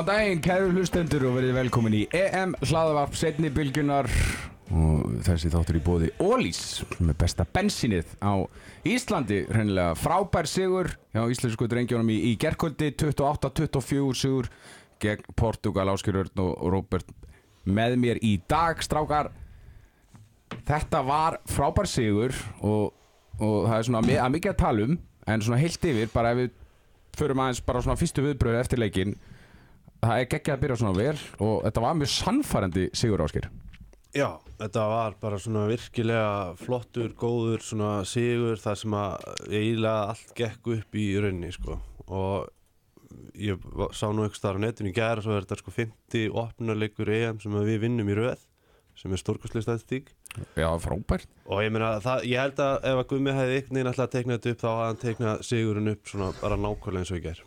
Góðan daginn, kæru hlustendur og verið velkomin í EM hlaðavarp setni bylgjunar og þessi þáttur í bóði Ólís með besta bensinið á Íslandi. Hreinlega frábær sigur hjá íslensku drengjónum í, í gerkvöldi 28-24 sigur gegn Portugal, Áskjör Örn og Róbert með mér í dag strákar. Þetta var frábær sigur og, og það er svona mi- að mikið að tala um en svona heilt yfir bara ef við förum aðeins bara svona fyrstu viðbröð eftir leikinn það er geggjað að byrja svona vel og þetta var mjög sannfærandi sigur áskir Já, þetta var bara svona virkilega flottur, góður svona sigur þar sem að eiginlega allt gekk upp í raunni sko. Og ég sá nú eitthvað starf á netinu í gæra svo er þetta sko 50 opnarleikur EM sem við vinnum í röð sem er stórkostlega statistík. Já, frábært. Og ég meina það, ég held að ef að Gummi hefði ykkur neina alltaf að tekna þetta upp þá hafði hann teiknað sigurinn upp svona bara nákvæmlega eins og ég ger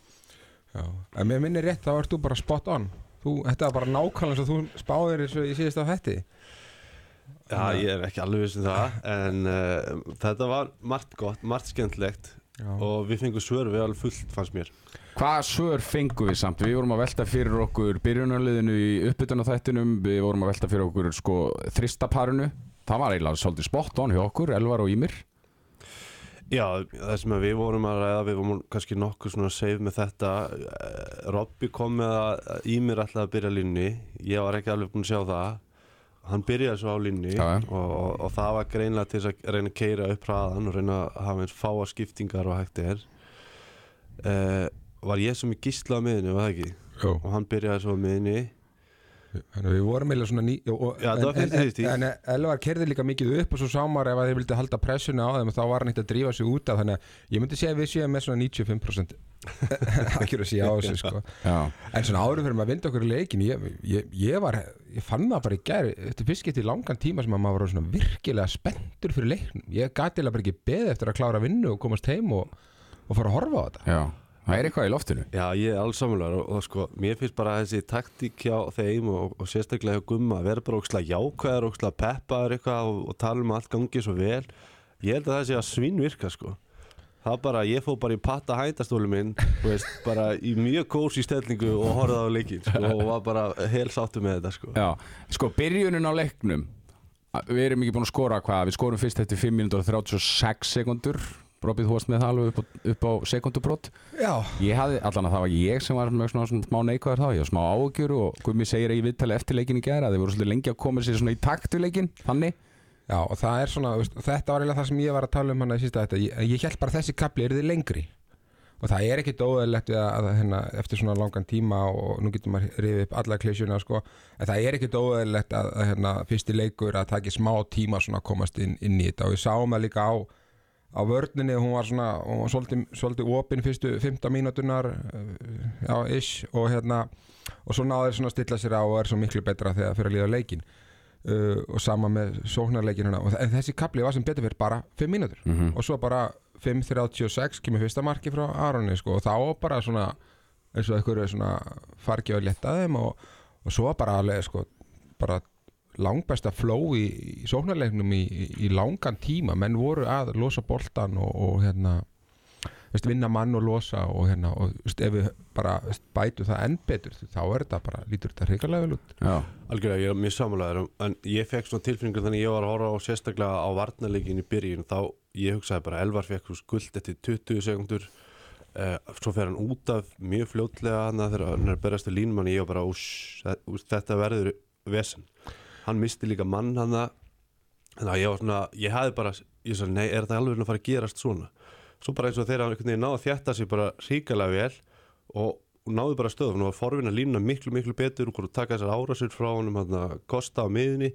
Já, en mér minnir rétt, þá ert þú bara spot on. Þú, Þetta var bara nákvæmlega eins og þú spáðir þessu í síðasta hætti Já, ég er ekki alveg viss um það en uh, þetta var margt gott, margt skemmtlegt Já. og við fengum svör við alveg fullt fannst mér. Hvað svör fengum við samt? Við vorum að velta fyrir okkur byrjunarliðinu í uppbytunarþættinum. Við vorum að velta fyrir okkur sko þristaparinu. Það var eiginlega svolítið spot on hjá okkur, Elvar og Ímir Já, það sem við vorum að ræða við vorum kannski nokkuð svona safe með þetta Eh, Robby kom með að Ímir ætlaði að byrja línni ég var ekki alveg búinn að sjá það hann byrjaði svo á línni já. og, og, og það var greinlega til að reyna að keira upp hraðan og reyna að hafa eins fáa skiptingar og hægt er uh, Var ég sem í gísla á miðinu, var það ekki? Jú. Og hann byrjaði svo á miðinu Þannig að við vorum eiginlega svona ný og, Já, en, það var en, 50-50. en, en Elvar kerði líka mikið upp og svo sámar ef að þeir vildi halda pressuna á þeim þá var hann eitt að drífa sig út af. Þannig að ég myndi segja að við séum með svona 95% ekki að segja á þessu sko. En svona áður fyrir maður að vinda okkur í leikin ég, ég, ég, var, ég fann það bara í gæri Þetta fyrst getið langan tíma sem að maður var svona virkilega spenntur fyrir leiknum. Ég gati eiginlega bara ekki beðið eftir að klára vinnu og komast heim og, og fara að horfa á þetta. Já, það er eitthvað í loftinu. Já, ég er alls samanlega og, og sko, mér finnst bara þessi taktík hjá þeim og, og sérstaklega hjá Gumma að vera bara ókslega jákvæðar, ókslega peppaður eitthvað og, og tala um allt gangi svo vel. Ég held að það sé að svinnvirka sko. Það bara, ég fóð bara í patta hændastólu minn veist, bara í mjög kós í stellingu og horfði á leikin sko, og var bara hel sáttu með þetta sko. Já, sko byrjunin á leiknum Við erum ekki búin að skora hvað Við skorum fyrst eftir 5 minútur og 36 sekundur Robið þú varst með það alveg upp á, upp á sekundubrót Já, Ég hafði, allan að það var ég sem var með svona, smá neikvæðar þá, ég var smá áhugjur og Gumi segir í viðtali eftir leikin í gera þeir voru svolítið lengi að koma sér svona í takt við leikin þannig, Já, og það er svona, þetta var eiginlega það sem ég var að tala um hann að sísta þetta, ég, ég held bara að þessi kapli er þið lengri. Og það er ekkit óðalegt að, að hérna, eftir svona langan tíma og nú getur maður rifið upp alla klísjuna sko, en það er ekkit óðalegt að, að hérna, fyrsti leikur að taki smá tíma svona að komast inn, inn í þetta. Og við sáum það líka á á vörninni, hún var svona hún var svolítið, svolítið opinn fyrstu 15 mínútunar já, ish og hérna, og svo náður svona að stilla sér á og er svo miklu betra þegar fyrir að líða leikin uh, og sama með sóknarleikin hérna. Og þessi kapli var sem betur fyrir bara 5 mínútur og svo bara 5.36 kemur fyrsta marki frá Aronni sko, og þá bara svona eins og einhverju svona fargi og letta þeim og, og svo bara alveg sko, bara langbesta flow í, í sóknarleiknum í, í, í langan tíma. Menn voru að losa boltan og, og hérna veist, vinna mann og losa og hérna og veist, ef við bara veist, bætu það enn betur þá er þetta bara, lítur þetta hrikalega vel út. Já, Algjörlega, ég er mjög samanlegaður en ég fekk svona tilfinningu þannig að ég var að horfa á sérstaklega á varnarleikin í byrjun þá ég hugsaði bara Elvar fekk svo skuld eftir 20 sekundur uh, svo fer hann út af mjög fljótlega hann þegar hann er að berast við línum ég var bara, ús, ús, þetta verður vesen hann misti líka mann hann þannig að ég var svona, ég hafði bara ég sagði, nei, er þetta alveg að fara að gerast svona? Svo bara eins og þegar hann náði að þjætta sig bara ríkalega vel og og náðu bara stöðum. Og forvinna línuna miklu miklu betur og taka þessar árásir frá honum hann kosta á miðunni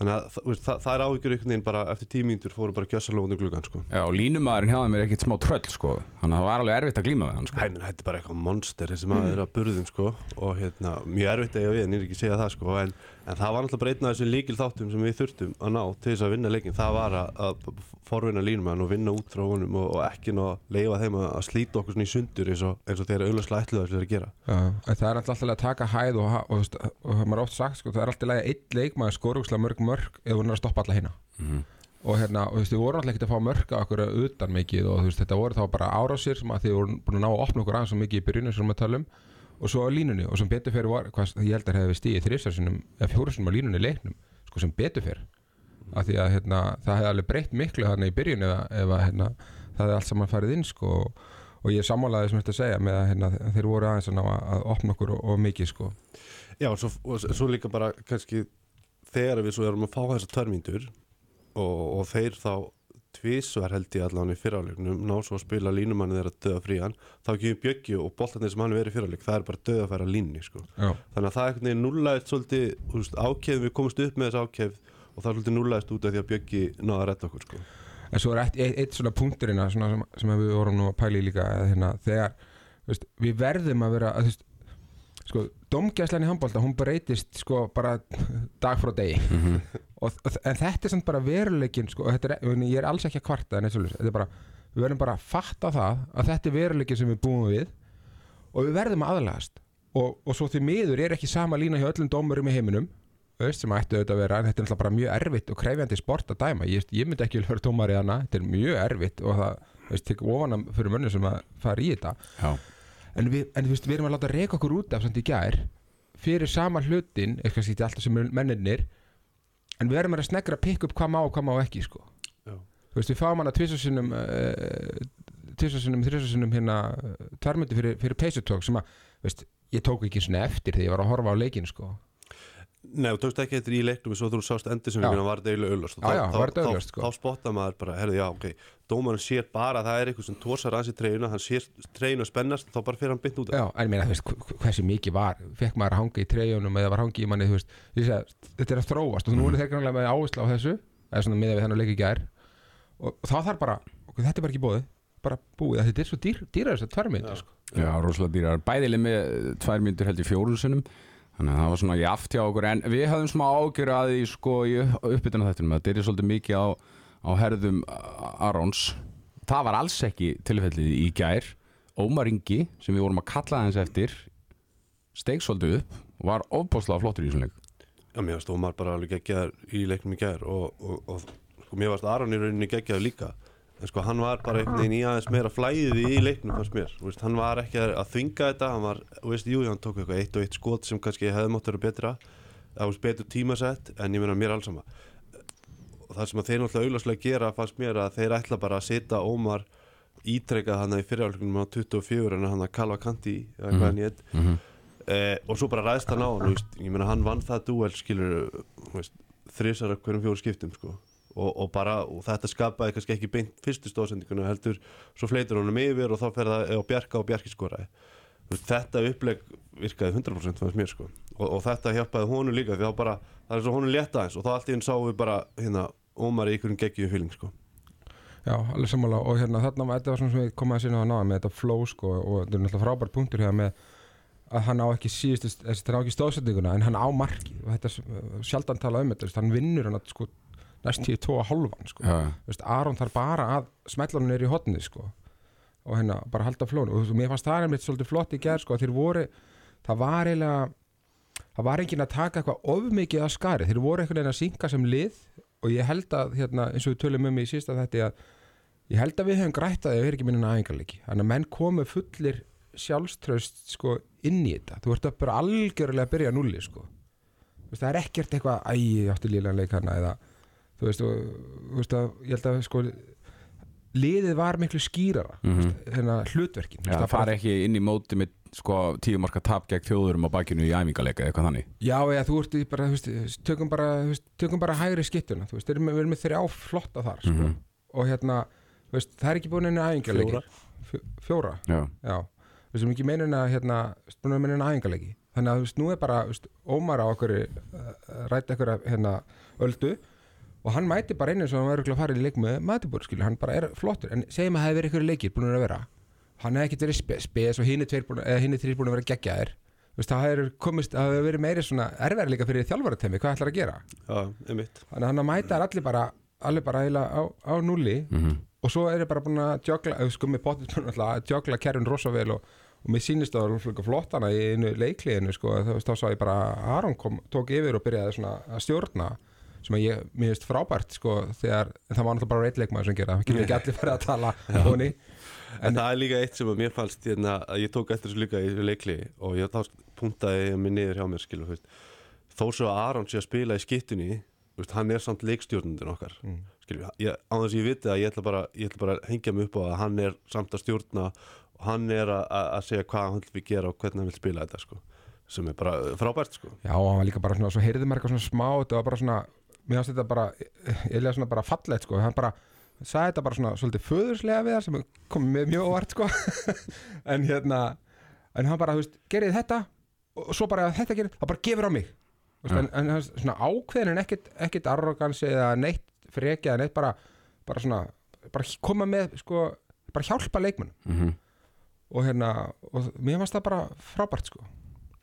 þannig að það, það, það er áhyggjur einhvern veginn bara eftir tímíndur fóru bara gjössalóðinu gluggan sko. já, og línumæðurinn hjá þeim er ekkit smá tröll sko, þannig að það var alveg erfitt að glíma við hann sko. Hæ, þetta er bara eitthvað monster þessi maður er að burðum sko. Og hérna, mjög erfitt að ég við en ég er ekki að segja það sko. En, en það var náttúrulega bara einn af þessum líkil þáttum sem við þurftum að ná til þess að vinna leikin það var að, að forvinna línum og vinna út frá honum og, og ekki ná að leifa þeim að, að slíta okkur svona í sundur eins og, eins og þeirra auðvitað ætluðu að gera. Já, en það er alltaf alltaf að taka hæð og, og, og, og, og maður oft sagt sko, það er alltaf að einn leikmaður skora úrslega mörg mörg ef hún er að stoppa alla hérna Mhm. og hérna, og þú veist, við vorum alltaf ekki að fá mörg á okkur utan mikið og þú veist, þetta voru þá bara árásir sem að þið voru búin að ná að opna okkur aðeins svo mikið í byrjunum sem við talum og svo á línunni og sem betur fyrir var, hvað, ég held að hefði stíði þrísarsinum eða fjórusinum á línunni leiknum sko sem betur fyrir af því að hérna, það hefði alveg breytt miklu þarna í byrjun ef að hérna, það hefði allt saman farið inn sko og, ég sammálaði sem þetta segja með að hérna, þeir voru aðeins að að, opna okkur og, og mikið sko. Já, og svo, og svo líka bara kannski þegar við svo erum að fá þessar tværmyndur og, og þeir þá tvísvar held ég allan í fyrráleiknum ná svo að spila línumanni þeirra döða frían þá gefum Bjöggi og boltarnir sem hann verið í fyrráleik það er bara döða að færa línni sko. Þannig að það er núllaðist svolítið ákefð, við komumst upp með þessu ákefð og það er svolítið núllaðist út af því að Bjöggi náða að redda okkur sko. en svo er eitt, eitt, eitt svona punkturinn sem, sem við vorum nú að pæla í líka hérna, þegar veist, við verðum að vera að, veist, sko, domgæslan í handbólta hún breytist sko bara dag frá degi. Og, og, en þetta er samt bara veruleikin sko, og er, ég er alls ekki að kvarta en þetta er bara, við verðum bara að fatta það að þetta er veruleikin sem við búum við og við verðum að aðlagast. Og, og svo því miður er ekki sama lína hjá öllum dómurum í heiminum veist, sem ættu auðvitað að vera en þetta er náttúrulega bara mjög erfitt og krefjandi sport að dæma. Ég, ég myndi ekki vilja vera dómari hana þetta er mjög erfitt og það veist, tekur ofan að fyrir mönnum sem að fara í þetta. Já, en við, en, þú veist, við erum að láta reyka okkur út af samt í gær fyrir sama hlutin eitthvað sýtti alltaf sem mennirnir en við erum að snegra að pikka upp hvað má og hvað má ekki sko. Já. þú veist, við fáum hana tvisarsinnum uh, tvisarsinnum, þrisarsinnum hérna tværmyndi fyrir, fyrir peysutók sem að, veist, ég tók ekki svona eftir þegar ég var að horfa á leikin sko. Nei, þú tókst ekki eftir í leiknum svo þú sást endur sem Já. við var þetta eiginlega auðlast Já, já, var þetta augljóst, sko. þá, þá spotta maður bara, herðu, já, ok dómarinn sér bara að það er eitthvað sem tórsar aðeins í treyjuna hann sér treyjuna spennast, þá bara fyrir hann bytt út af. Já, en ég meina, þú veist, hv- hversu mikið var fekk maður að hanga í treyjunum eða var hangi í manni, þú veist, að þetta er að þróast og nú er þeir grannlega með áherslu á þessu eða svona miða við þennan leik í gær. Og, og þá þarf bara, ok, þetta er bara ekki bóðið bara búið, að þetta er svo dýr, dýrar þess að tværmynd sko. Já, rosalega dýrar. Bæðileg með tvær myndir held í fjórun sinnum Þannig að það var svona jaft hjá okkur En við höfum smá ágjör að því sko í uppbytuna þettunum Það er svolítið mikið á, á herðum Arons. Það var alls ekki tilfellið í gær. Ómar Ingi sem við vorum að kalla hans eftir Steig svolítið upp og var ofbáslega flottur í þessum leik. Já, mér varst Ómar bara alveg geggjaður í leiknum í gær og, og, og sko, mér varst Aron í rauninni geggjaður líka en sko hann var bara einhvern veginn í aðeins meira flæði í leiknum fannst mér, veist, hann var ekki að að þvinga þetta, hann var, veist, jú, hann tók eitthvað eitt og eitt skot sem kannski hefði mátt vera betra það var betur tímasett, en ég meina mér alls sama. Og það sem að þeir náttúrulega auðvarslega gera fannst mér að þeir ætla bara að setja Ómar ítrekkað hann í fyrirálfingum á 24 en hann að kalva kanti eða hvað hann hétt mm -hmm. eh, og svo bara ræðst hann á hann veist, ég meina hann vann það duel skilur þrísar af og, og bara og þetta skapaði kannski ekki beint fyrstu stóðsendinguna heldur svo fleitur honum yfir og þá fer það á Bjarka og Bjarki skoraði þetta uppleg virkaði 100% fannst mér sko. og, og þetta hjálpaði honum líka því þá bara, það er svo honum létta eins og þá allt í henn sáum við bara hérna Ómar í einhverjum geggjum fíling sko. Já, alveg sammála og hérna þarna var þetta svona sem við komum að sinna á náða með þetta flow sko og þetta er náttúrulega frábær punktur hérna með að hann á ekki síðustu, þessi þetta á ekki stóðsendinguna en hann á marki og þetta er sjaldan talað um þetta, hann vinnur hann sko næst tíu að hálfan sko. Aron þarf bara að smetla hann neyri í hotni sko. Og hérna bara halda flónu og mér fannst það einmitt svolítið flott í gerð sko þeir voru, það var eiginlega það var enginn að taka eitthvað ofmikið að skari, þeir voru einhvern veginn að synka sem lið. Og ég held að hérna, eins og við tölum um í sísta þetta að ég held að við höfum grætt að þau er ekki minna æfingarleiki, þannig að menn komu fullir sjálfströst sko inn í þetta, þú ert að bara algjörlega byrja núli sko. Það er ekkert eitthvað, æ, ég átti lílan leik hana eða þú veist, og, þú veist að ég held að sko liðið var miklu skýrara mm Mhm. hérna hlutverkin Já, það fari ekki inn í móti með sko tíumarka tap gegn þjóðurum á bakinu í æfingarleika eða eitthvað þannig Já, eða þú ert bara, þú veist, tökum bara, þú veist, tökum bara hægri skittuna, þú veist, við erum með, við erum með þrjá flotta þar, sko, Mhm. og hérna, þú veist, það er ekki búin einu æfingarleiki. Fjóra. Fjó- Fjóra, Já, já. Við sem ekki meina eina, hérna, búin að meina einu æfingarleiki. Þannig að, þú veist, nú er bara, þú veist, Ómar á okkur, uh, rætt okkur, hérna, öldu, og hann mæti bara einu sem hann var að fara í leik með matibúr, skilur, hann bara er flottur, en segjum að það hefði verið ykkur leikir búin að vera, hann hefði ekkert verið spes, spes og hinn er tveir búin, eða hinn þrýr búin að vera geggjaðir, það hefur komist, það hefur verið meiri svona erfæri líka fyrir þjálfaratemi, hvað ætlar að gera? Einmitt. Þannig að hann að mæta er allir bara, allir bara eiginlega á, á núli mhm. Og svo er ég bara búin að jögla, eða sko með potið búin að jögla kerfin rosa vel og, og mér sýnist það var flottana í einu leikliðinu sko, þá, þá sá ég bara að Aron kom, tók yfir og byrjaði svona að stjórna sem að ég, mér finnst frábært sko, þegar, en það var náttúrulega bara eitt leikmaður sem gera, það getur ekki allir fyrir að tala honi, En það er líka eitt sem að mér fannst hérna, að ég tók eftir þessu líka í leikli og ég þá puntaði mig niður hjá mér skilu, þó svo að Aron sé að spila í skittunni hann er samt leikstjórnundin okkar mm. skilu, ég, á þess að ég viti að ég ætla bara, ég ætla bara að hengja mig upp á að hann er samt að stjórna og hann er að, að segja hvað hann vil gera og hvernig hann vil spila þetta sko. sem er bara frábært sko. já, hann var líka bara svona, svo heyrði maður eitthvað svona smá, þetta var bara svona mér finnst þetta bara, lega svona bara fallegt sko, hann bara, sagði þetta bara svona svolítið föðurslega við það sem kom mér mjög óvart sko, en hérna en hann bara, þú veist, gerði þetta og svo bara þetta gerir, það bara gefur á mig. Veist, Ja. en, en er svona ákveðin en ekkit, ekkit arrogansi eða neitt frekja eða neitt bara, bara svona bara koma með, sko, bara hjálpa leikmunum mm og hérna, og mér fannst það bara frábært sko.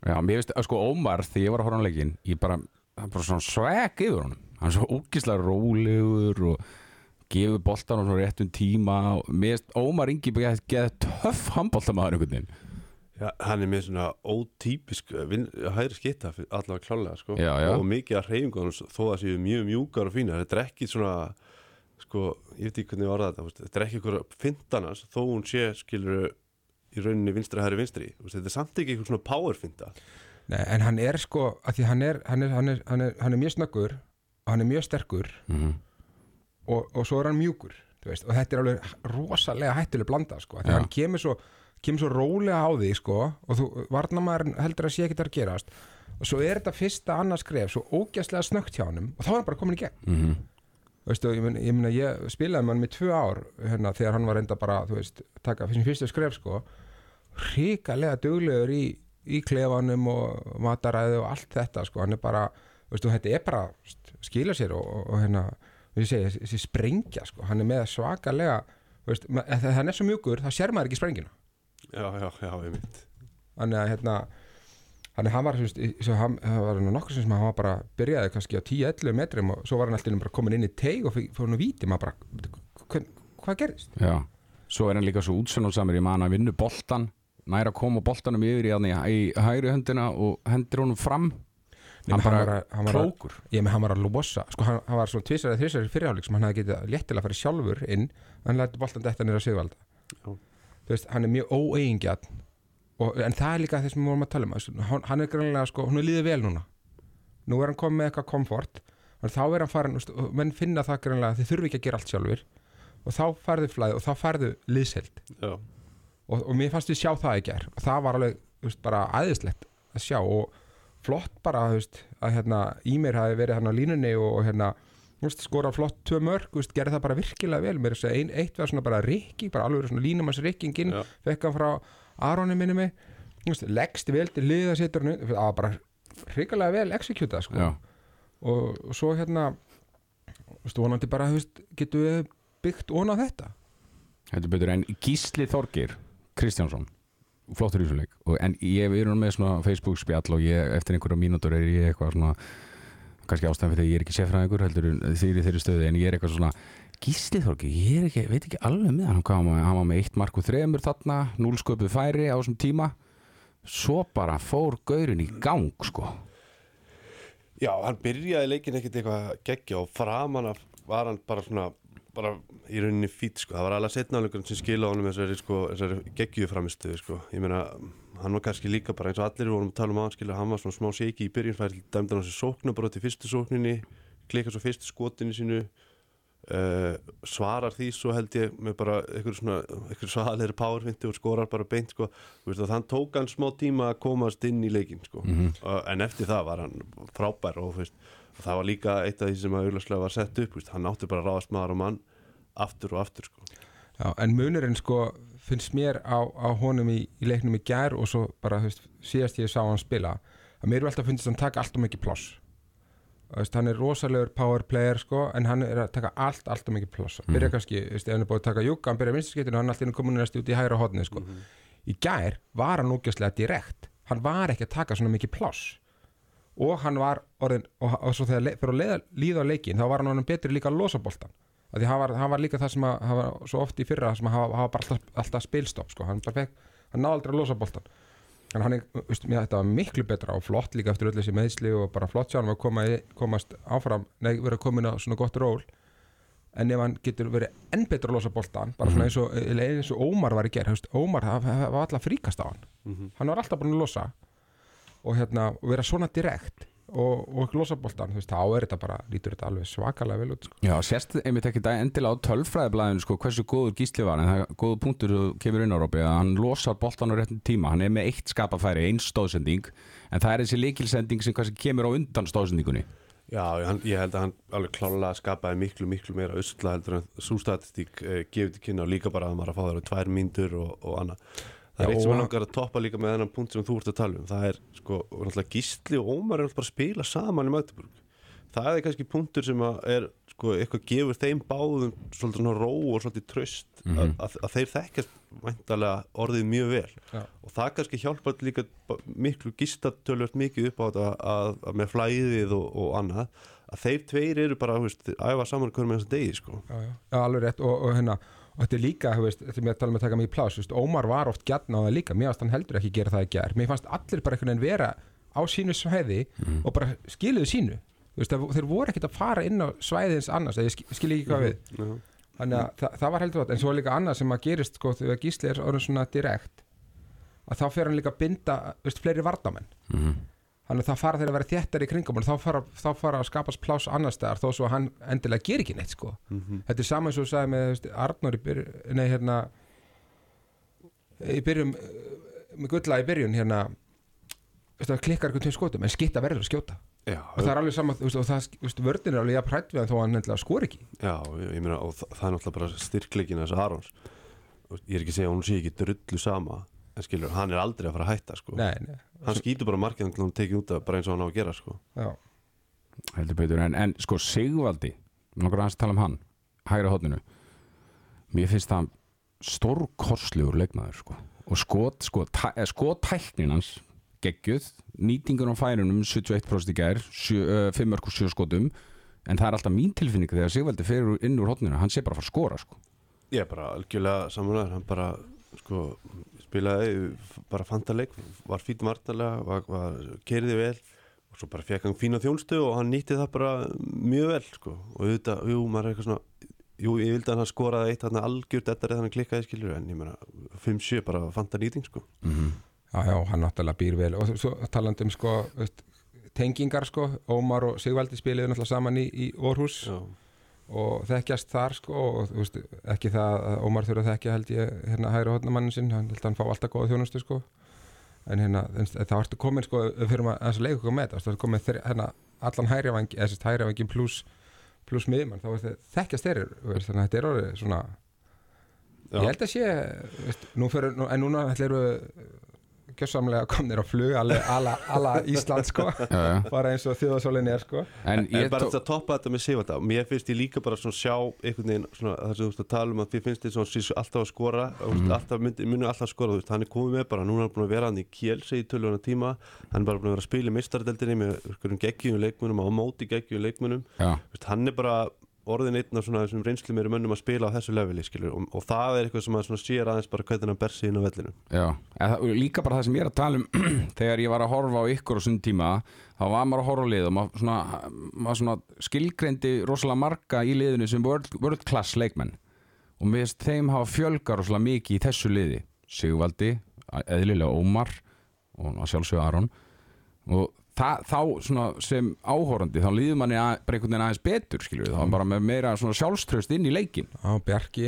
Já, mér veist, sko Ómar, þegar ég var að horfa á leikinn ég bara, það er bara svona sveg yfir honum hann er svo ógislega rólegur og gefur boltan á svona réttum tíma og mér veist, Ómar Ingi bara geða töff handboltamaður einhvern veginn. Já, hann er með svona ótípisk vin, hægri skitta allavega klálega sko. Já, já. og mikið af reyfingunum þó að séu mjög mjúkar og fínar. Þetta er ekki svona sko, ég veit ekki hvernig ég orða þetta þú veist, þetta er ekki einhver fintanars þó hún sé skilur í rauninni vinstri hægri vinstri. Þetta er samt ekki einhver svona power finta Nei, en hann er sko, að því hann er hann er, hann er, hann er, hann er mjög snöggur hann er mjög sterkur mm og, og svo er hann mjúkur veist, og þetta er alveg rosalega hættuleg blanda sko, því Já. hann kemur svo kemur svo rólega á því sko og þú, varnamaður heldur að sé ekki þar að gerast. Og svo er þetta fyrsta annars skref svo ógæslega snögt hjá honum og þá er hann bara komin í gegn. -hmm. Veistu, ég, meina, ég, meina, ég spilaði með hann í tvö ár hérna, þegar hann var reynda bara veist, taka fyrir fyrstu skref sko. Ríkalega duglegur í, í klefanum og mataræðu og allt þetta sko, hann er bara veistu, þetta er bara skila sér og, og, og hérna, segja, þessi, sprengja sko, hann er með svakalega veist, ma- ef hann er svo mjúkur, þá sér maður ekki sprengina já, já, já, ég mynd þannig að hérna Þannig að hann var, það var nokkur sem hann var bara, byrjaði kannski á 10-11 metrum og svo var hann alltaf bara komin inn í teig og fyrir hann að víti, maður bara, hvað, hvað gerðist? Já, svo er hann líka svo útsönnulsamur ég man að vinnu boltan næra að koma boltanum yfir í, í, í hægri höndina og hendur honum fram hann var að- hann var að- klókur Ég með hann var að losa, sko hann, hann var svona tvisar eða þrisar í fyrirháleik sem hann hefði getið léttilega að fara sjálfur inn. Hann lætti boltan detta nýra Sigvalda. Já. þú veist, hann er mjög óeigingjart en það er líka þess sem við vorum að tala um að hann, hann er grannlega, sko, hún er líðið vel núna. Nú er hann komið með eitthvað komfort þá er hann farin, og menn finna það grannlega að þið þurfi ekki að gera allt sjálfur og þá færðu flæð og þá færðu liðselt og, og mér fannst við sjá það flott bara veist, að hérna, Ímir hafi verið hérna á línunni og, hérna skora flott tvö mörg, veist, gerði það bara virkilega vel. Mér er ein, eitt var svona bara rikking bara alveg svona línumans rikkingin Já. fekk hann frá Aroni minni mig. Leggst vel til liða setur hann upp, það var bara hrikalega vel executað sko. Já, og, og svo hérna veist, vonandi bara, getum við byggt ón á þetta. Þetta betur en Gísli Þorgir Kristjánsson flottur í þessu leik. Og, en ég erum með svona Facebook spjall og ég, eftir einhverja mínútur er ég eitthvað svona kannski ástæðan fyrir því ég er ekki sefraðingur heldur í þeirri stöðu en ég er eitthvað svona Gísli Þorgir, ég er ekki, veit ekki alveg með hann hvað hann var- með? Eitt mark og þremur þarna núlsköpuð færi á þessum tíma. Svo bara fór gaurin í gang sko. Já, hann byrjaði leikin ekkert eitthvað geggja og framan var hann bara svona bara í rauninni fýtt sko, það var alveg setnáleikurinn sem skila honum þessari, sko, þessari geggju framistöðu sko, ég meina hann var kannski líka bara eins og allir vorum að tala um að hann var svona smá seiki í byrjun færi dæmdan á sér sókna bara til fyrstu sókninni klika svo fyrstu skotinu sínu uh, svarar því svo held ég með bara einhver svona einhver svaðalegri powerfinti og skorar bara beint sko, þann tók hann smá tíma að komast inn í leikin sko. uh, en eftir það var hann frábær og, þú veist, og það var líka eitt af því sem að auðvitað var sett upp, veist, hann átti bara að ráðast maður og mann aftur og aftur sko. Já, en munurinn sko finnst mér á, á honum í, í leiknum í gær og svo bara veist, síðast ég sá hann spila að mér er alltaf finnst hann taka allt og mikið pláss. Þú veist, hann er rosalegur power player sko en hann er að taka allt, allt og mikið pláss. Byrja kannski, þú veist, ef hann er búið að taka júka hann byrja vinstarskiptinu og hann er alltaf komin næst út í hægra hodni sko. í gær var hann ógæslega direkt, hann var ekki að taka svona mikið pláss og hann var orðin, og, og svo þegar fyrir að leiða, líða á leikin, þá var hann orðin betri líka að losa boltan að því hann var, hann var líka það sem að hann var svo oft í fyrra sem að hann var bara alltaf, alltaf spilstopp sko. hann, hann náði aldrei að losa boltan en hann veist, mér þetta var miklu betra og flott líka eftir öll þessi meðsli og bara flott sjá hann að koma, komast áfram nei, vera komin á svona gott ról. En ef hann getur verið enn betra að losa boltan bara svona eins og, eins og Ómar var í ger veist, Ómar, var alltaf fríkast á hann. Mhm. hann var alltaf búin að losa og hérna, vera svona direkt og, og losa boltan, þú veist, þá er þetta bara lítur þetta alveg svakalega vel út sko. Já, sérst einmitt ekki endilega á tölfræðiblaðinu sko, hversu góður gísli var en það er góður punktur þú kemur inn á Rópi að hann losar boltan á réttum tíma hann er með eitt skapafæri, einn stóðsending en það er þessi líkilsending sem kannski kemur á undan stóðsendingunni Já, hann, ég held að hann alveg klálega skapaði miklu, miklu meira usla heldur en svo statistík eh, gefið til kynna og líka bara að maður að fá þeirra tvær myndur og, og annað. Það er eitt sem og hann- langar að toppa líka með þennan punkt sem þú ert að tala um. Það er sko, og náttúrulega Gísli og Ómar er náttúrulega bara að spila saman í Magdeburg. Það er kannski punktur sem að er sko, eitthvað gefur þeim báðum svolítið svona ró og svolítið tröst að, að, að þeir þekkjast væntalega orðið mjög vel Já. og það kannski hjálpar líka miklu gistatölvört mikið upp á þetta að, að með flæðið og, og annað að þeir tveir eru bara, þú veist, æfa saman hverjum með þessum degi, sko já, já. já, alveg rétt og, og hérna og þetta er líka, þú veist, mér að tala um að taka mig í plás veist, Ómar var oft gjarn á það líka. Mér fannst hann heldur ekki gera það í gær. Mér fannst allir bara einhvern veginn vera á sínu svæði og bara skiluðu sínu. Þú veist, það- þeir voru ekkert að fara inn á svæðins annars, ég skil- ekki hvað við. Já, þannig að það, það var heldur gott en svo líka annað sem að gerist sko þegar Gísli er orðin svona direkt að þá fer hann líka að binda veist, fleiri vardamenn Mhm. Þannig að það fara þeir að vera þéttar í kringum og þá fara, þá fara að skapast pláss annar staðar þó svo að hann endilega ger ekki neitt sko. Mhm. þetta er saman og þú sagði með Arnór í byrjun nei hérna í byrjun með gulla í byrjun hérna klikkar einhvern tveim skotum en skitta verður að skjóta. Já, og það er alveg sama þú veist, og það, vördin er alveg jafn hrætt við hann þó að hann endilega skor ekki. Já, ég, meina, og það, það er náttúrulega bara styrkleikin þess Arons. Ég er ekki að segja að hún sé ekki drullu sama en skilur, hann er aldrei að fara að hætta, sko. Nei, nei, hann skýtur bara markið hann tekið út af bara eins og hann á að gera, sko. Já. Heldur betur en, en sko Sigvaldi nokkur aðeins að tala um hann hægra hóttinu mér finnst það stórkorslegur leikmaður sko. og skot, sko, tæ, eh, hans geggjuð, nýtingur á færunum 71% í gær 5 mörg og 7 skotum. En það er alltaf mín tilfinning þegar Sigvaldi fer úr- inn úr hóttinu hann sé bara að fara að skora sko. Ég er bara algjörlega samanlega, hann bara sko, spilaði bara fantaleik, var var, var keiriði vel og svo bara fekk hann fína þjónstu og hann nýtti það bara mjög vel sko. og auðvitað, jú, maður er eitthvað svona jú, ég vildi að hann skoraði eitt hann algjört þetta er þannig klikkaði skilur en ég meina 5-7 bara fanta nýting sko. Já, já, hann náttúrulega býr vel og svo talandi um sko tengingar sko, Ómar og Sigvaldi spiliðu náttúrulega saman í, í Orhus Já, og þekkjast þar sko og þú veist, ekki það að Ómar þurfa að þekkja held ég hérna hægri hodnamannin sinn, hann held að hann fá alltaf góða þjónustu sko. En hérna, þá ertu komin sko, við fyrir maður að leika okkur með þetta, þú ertu komin þri, hérna, allan hægri vangi, eða sérst hægri vangi pluss pluss miðmann, þá veist, þekkjast þeir þannig að þetta er orðið svona já, Ég held að sé, veist, nú fyrir, nú, en núna ætla eru gjössamlega komnir á flug alla, Ísland sko. Bara eins og þjóðasólinn er sko. En En ég bara þetta að toppa þetta með Sigvalda Mér finnst ég líka bara svona sjá einhvern veginn svona, það sem þú veist að tala um að þið finnst þið svona alltaf að skora mm. Alltaf myndi, muni alltaf að skora þú veist, hann er komið með bara, núna er hann búin að vera hann í Kiel segi tölvuna tíma, hann er bara búin að vera að spila í meistardeldinni með geggjum leikmunum á móti geggjum leikmunum hann er bara orðin einn af svona þessum reynslu meiri mönnum að spila á þessu leveli skilur, og, og það er eitthvað sem að sér aðeins bara hvernig hann ber sig inn á vellinu. Já, það, líka bara það sem ég er að tala um þegar ég var að horfa á ykkur á sund tíma þá var maður að horfa á lið og maður svona, maður svona skilgreindi rosalega marga í liðinu sem world, world class leikmenn. Og mér finnst þeim hafa fjölgar rosalega mikið í þessu liði. Sigvaldi, eðlilega Ómar og að sjálfsögðu Aron. Og það, þá svona sem áhorandi þá líður manni að, einhvern veginn aðeins betur skilur þá er bara með meira sjálfströst inn í leikin Já, Bjarki,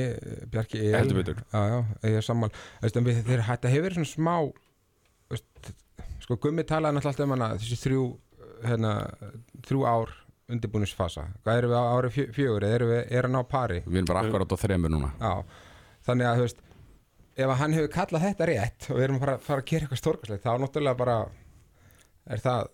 Bjarki El Heldur betur. Já, já, ég er við, þeir, Þetta hefur verið svona smá veist, Sko Gummi talaði náttúrulega alltaf um hana þessi þrjú hérna, þrjú ár undirbúnisfasa Hvað erum við á ári fjö, fjögur? Eða erum við er hann á pari? Við erum bara akkurat á þremur núna. Já, þannig að þú veist ef að hann hefur kallað þetta rétt og við erum bara að fara að gera eitthvað stórkastlegt þá náttúrulega bara er það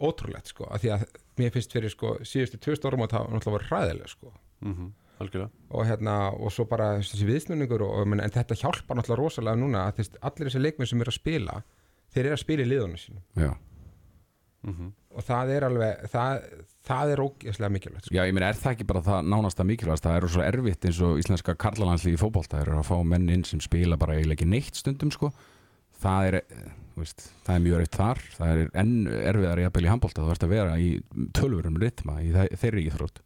ótrúlegt sko, af því að mér finnst fyrir sko síðustu tvö stórum og það náttúrulega var ræðilega sko. Mm -hmm. Algjörlega. Og hérna og svo bara þessi viðsnúningur og, og en þetta hjálpar náttúrulega rosalega núna að þess, allir þessi leikmenn sem eru að spila þeir eru að spila í liðunum sínum. Já, og það er alveg það, það er ógeðslega mikilvægt sko. Já, ég meina, er það ekki bara það nánasta mikilvægast það er svo erfitt eins og íslenska fótbolta það eru að fá menn inn sem spila bara eiginlega ekki neitt stundum sko það er eh, veist, það er mjög erfitt þar. Það er enn erfiðar í handbólta þú ert að vera í tölvurum rytma í þe- þeirri íþrótt.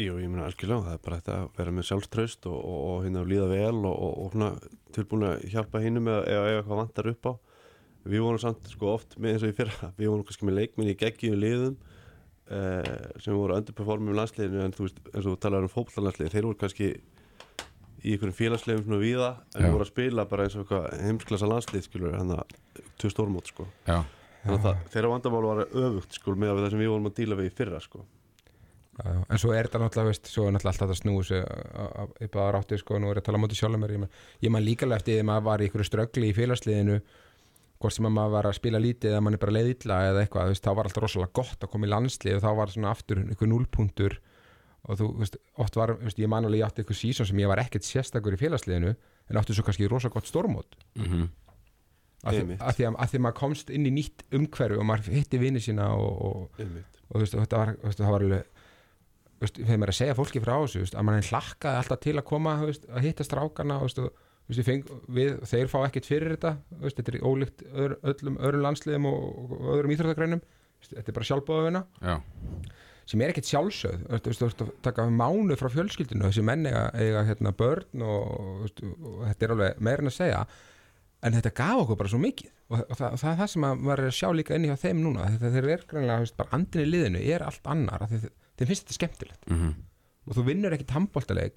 Jú, ég meina algjörlega, það er bara þetta að vera með sjálfströst og, og, og hérna líða vel og, og, svona tilbúin að hjálpa hinnum ef eitthvað vantar upp á. Við vorum samt sko oft með eins og í fyrra, við vorum kannski með leikminni í geggjum liðum eh, sem voru underperformum landsliðinu en þú veist, eins og þú talar um fótbollanlandsliði, þeir voru kannski í einhverjum félagslegum svona víða en Já. voru að spila bara eins og eitthvað heimsklassa landslið skilur, hann að tvö stórmót sko. já, Þannig að það, þeirra vandamál var öfugt sko með það sem við vorum að díla við í fyrra sko. Já, en svo er þetta náttúrulega, veist, svo er náttúrulega alltaf á- á- upp að rátti, sko, nú er ég að tala á móti sjálfum mér, ég man líka því að maður var í ykkur ströggli í félagsliðinu hvort sem að maður var að spila lítið eða mann er bara leið illa eða eitthvað, þá var alltaf rosalega gott að koma í landslið og þá var svona aftur ykkur núlpuntur og þú, veist, oft var, veist, ég man alveg ég átti ykkur sísón sem ég var ekkert sérstakur í félagsliðinu en átti svo kannski rosa gott stórmót mm að því, að, því að, að því að maður komst inn í nýtt umhverfi og maður hitti vini sína og, og, og veist, þetta var, það var alveg þegar maður er að segja fólki frá þessu að maður hlakkaði alltaf til að koma að hitta strákana og, feng, við, þeir fá ekkert fyrir þetta veist, þetta er ólíkt öðru, öllum öðrum landsliðum og, og öðrum veist, þetta er bara sjálfbóðavina já, sem er ekkert sjálfsögð. Þú veist, þú taka mánu frá fjölskyldinu þessi menn eiga, eiga hérna, börn og, veist, og þetta er alveg meira en að segja. En þetta gaf okkur bara svo mikið. Og, og, það, og það er það sem að maður er að sjá líka inni hjá þeim núna. Þetta þeir er greinlega, bara andin í liðinu er allt annar, þið- þeim finnst þetta skemmtilegt. Mm og þú vinnur ekkit handbóltaleik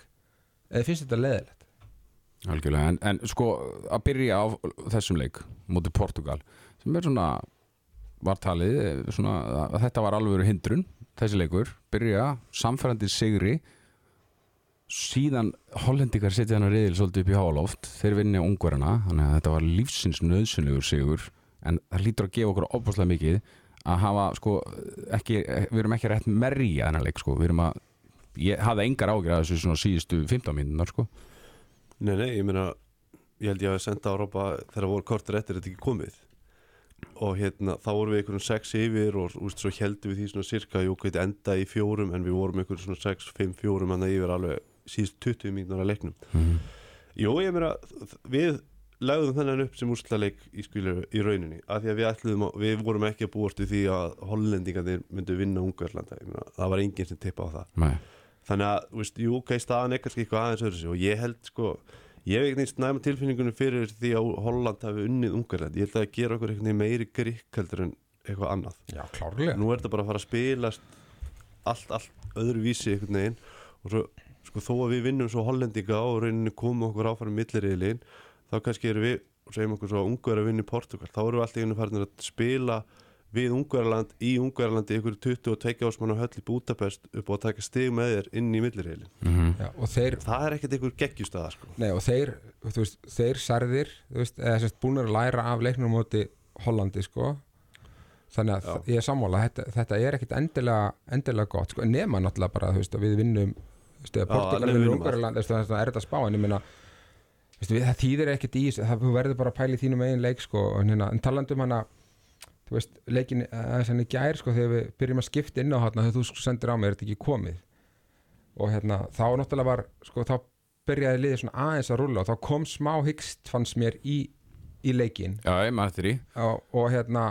eða finnst þetta leðilegt algjörlega. En, en sko að byrja á þessum leik móti Portugal sem er svona var talið eh, svona, þetta var alveg hindrun þessi leikur, byrja samfærandi sigri síðan hollendikar setja hann að reyðil svolítið upp í hálóft, þeir vinni ungverana þannig að þetta var lífsins nöðsynlegur sigur en það lítur að gefa okkur opaslega mikið að hafa sko ekki, við erum ekki rétt merja þennan leik sko, við erum að ég hafði engar ágjur að þessu svona síðustu 15 mínúnar sko. Nei, nei, ég meina ég held ég að senda á Rópa þegar voru kortur eftir þetta ekki komið og hérna, þá vorum við einhverjum sex yfir og úst, svo heldum við því svona cirka jú, hvað enda í fjórum en við vorum einhverjum svona sex, fimm, fjórum hann yfir alveg síðust 20 mínútur að leiknum mm. Jú, ég meina, við lagðum þennan upp sem úrslaleik í í rauninni, af því að við ætluðum að, við vorum ekki að búast við því að hollendingarnir myndu vinna Ungarlanda, það var enginn sem tippa á það Nei. þannig að, jú, ok, staðan er kannski eitthvað aðeins öðru sig og ég held, sko ég hef ekkert næma tilfinningunum fyrir því að Holland hafi unnið Ungarland, ég held að það gera okkur eitthvað meiri grikk heldur en eitthvað annað. Já, klárlega. Nú er þetta bara að fara að spilast allt, allt öðru vísi einhvern veginn. Og svo, sko, þó að við vinnum svo hollendinga og rauninni komum okkur áfram milliriðlin, þá kannski erum við segjum okkur svo að ungar að vinna í Portugal þá erum við alltaf einu farin að spila við Ungverjaland í Ungverjalandi ykkur 22 ásmann á höll í Budapest upp á að taka stig með þér inn í milliriðlin Mm Já, og þeir, það er ekkert ykkur geggjustada sko. nei, og þeir, þú veist, þeir særðir, þú veist, eða sérst búin að læra af leiknum á móti Hollandi, sko. Þannig að Já. ég er sammála þetta, þetta er ekkit endilega, endilega gott sko, nema náttúrulega bara, þú veist, að við vinnum Portugal vinnur veist, það er þetta spá en ég við, það þýðir ekkit í það, verður bara að pæla í þínum eigin leik, sko, en, hérna, en talandum hana þú veist, leikin aðeins hann í gær, sko, þegar við byrjum að skipta inn á hana þegar þú sendir á mig, er þetta ekki komið? Og hérna, þá náttúrulega var sko, þá byrjaði liðið svona aðeins að rúlla og þá kom smá hyggst fannst mér í, í leikin Já, ég maður eftir í og, og hérna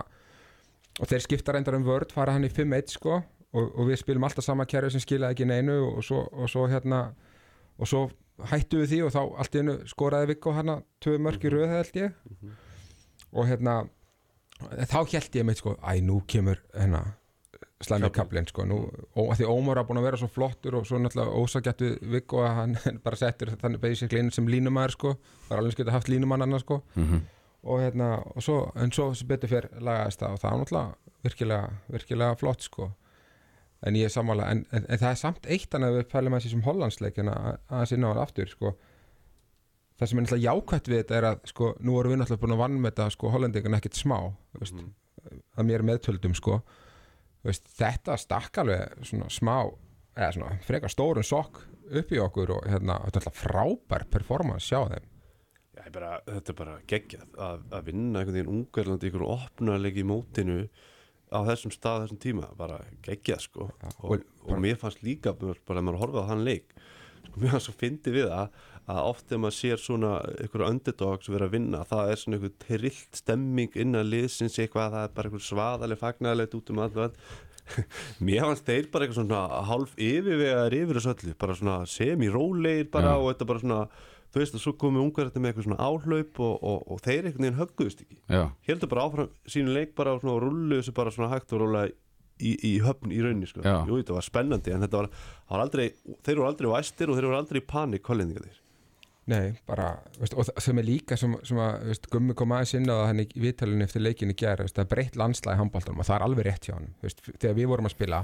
og þeir skipta reyndar um vörd, fara hann í 5-1 sko, og, og við spilum alltaf sama kerfi sem skilaði ekki neinu og svo, og svo hérna og svo hættu við því og þá allt í einu skoraði Viggo hana tvö mörk í röð held ég og hérna þá held ég meitt sko, æ nú kemur hérna slæmi kaplinn sko nú, og að því Ómar er búin að vera svo flottur og svo náttúrulega ósakjættu Viggo að hann bara settur þannig basically inn sem línumæður sko það er alveg skemmt að haft línumann annars sko. Mm og hérna, og svo, en svo sem betur fyrr lagaðist það og það var náttúrulega virkilega, virkilega flott sko. En ég er sammála, en, en, en það er samt eitt hann að við pælum að þessum hollandsleikin að að sinna á það aftur sko það sem er náttúrulega jákvætt við þetta er að sko, nú erum við náttúrulega búin að vann með þetta sko hollendingun ekkit smá, veist, að mér meðtöldum sko. Veist, þetta stakk alveg svona smá eða svona frekar stórun sokk upp í okkur og hérna, þetta er alltaf frábær performance sjá þeim. Já, bara, þetta er bara geggjað að, að vinna einhvern veginn Ungarlandi ykkur opnarleik í mótinu á þessum stað, þessum tíma. Bara geggjað sko. Já, og, og og, mér fannst líka bara að maður horfið á hann leik sko, mér var svo fyndi við það að oft þegar maður sér svona einhverja underdogs vera að vinna, það er svona einhver trillt stemming innan liðsins eitthvað, það er bara einhver svaðaleg fagnæðilegt út um allt mér fannst þeir bara eitthvað svona hálf yfirvegaðar yfir þessu öllu, bara svona semi-rólegir bara Já. og þetta bara svona þú veist að svo komið ungar þetta með eitthvað svona áhlaup og, og, og þeir einhvern veginn högguðust ekki. Já, heldur bara áfram sínu leik bara og svona rullu þessu bara svona hægt og róla í, í höfn í rauninni sko. Jú, þetta var spennandi en þetta var, var aldrei, þeir voru aldrei væstir og þeir voru aldrei í panik hollendingarnir Nei, bara, veist, og það sem er líka sem, sem að, veist, Gummi kom aðeins inn á í viðtalinu eftir leikinu gera, veist, það er breytt landslæði handbóltanum og það er alveg rétt hjá hann veist, þegar við vorum að spila,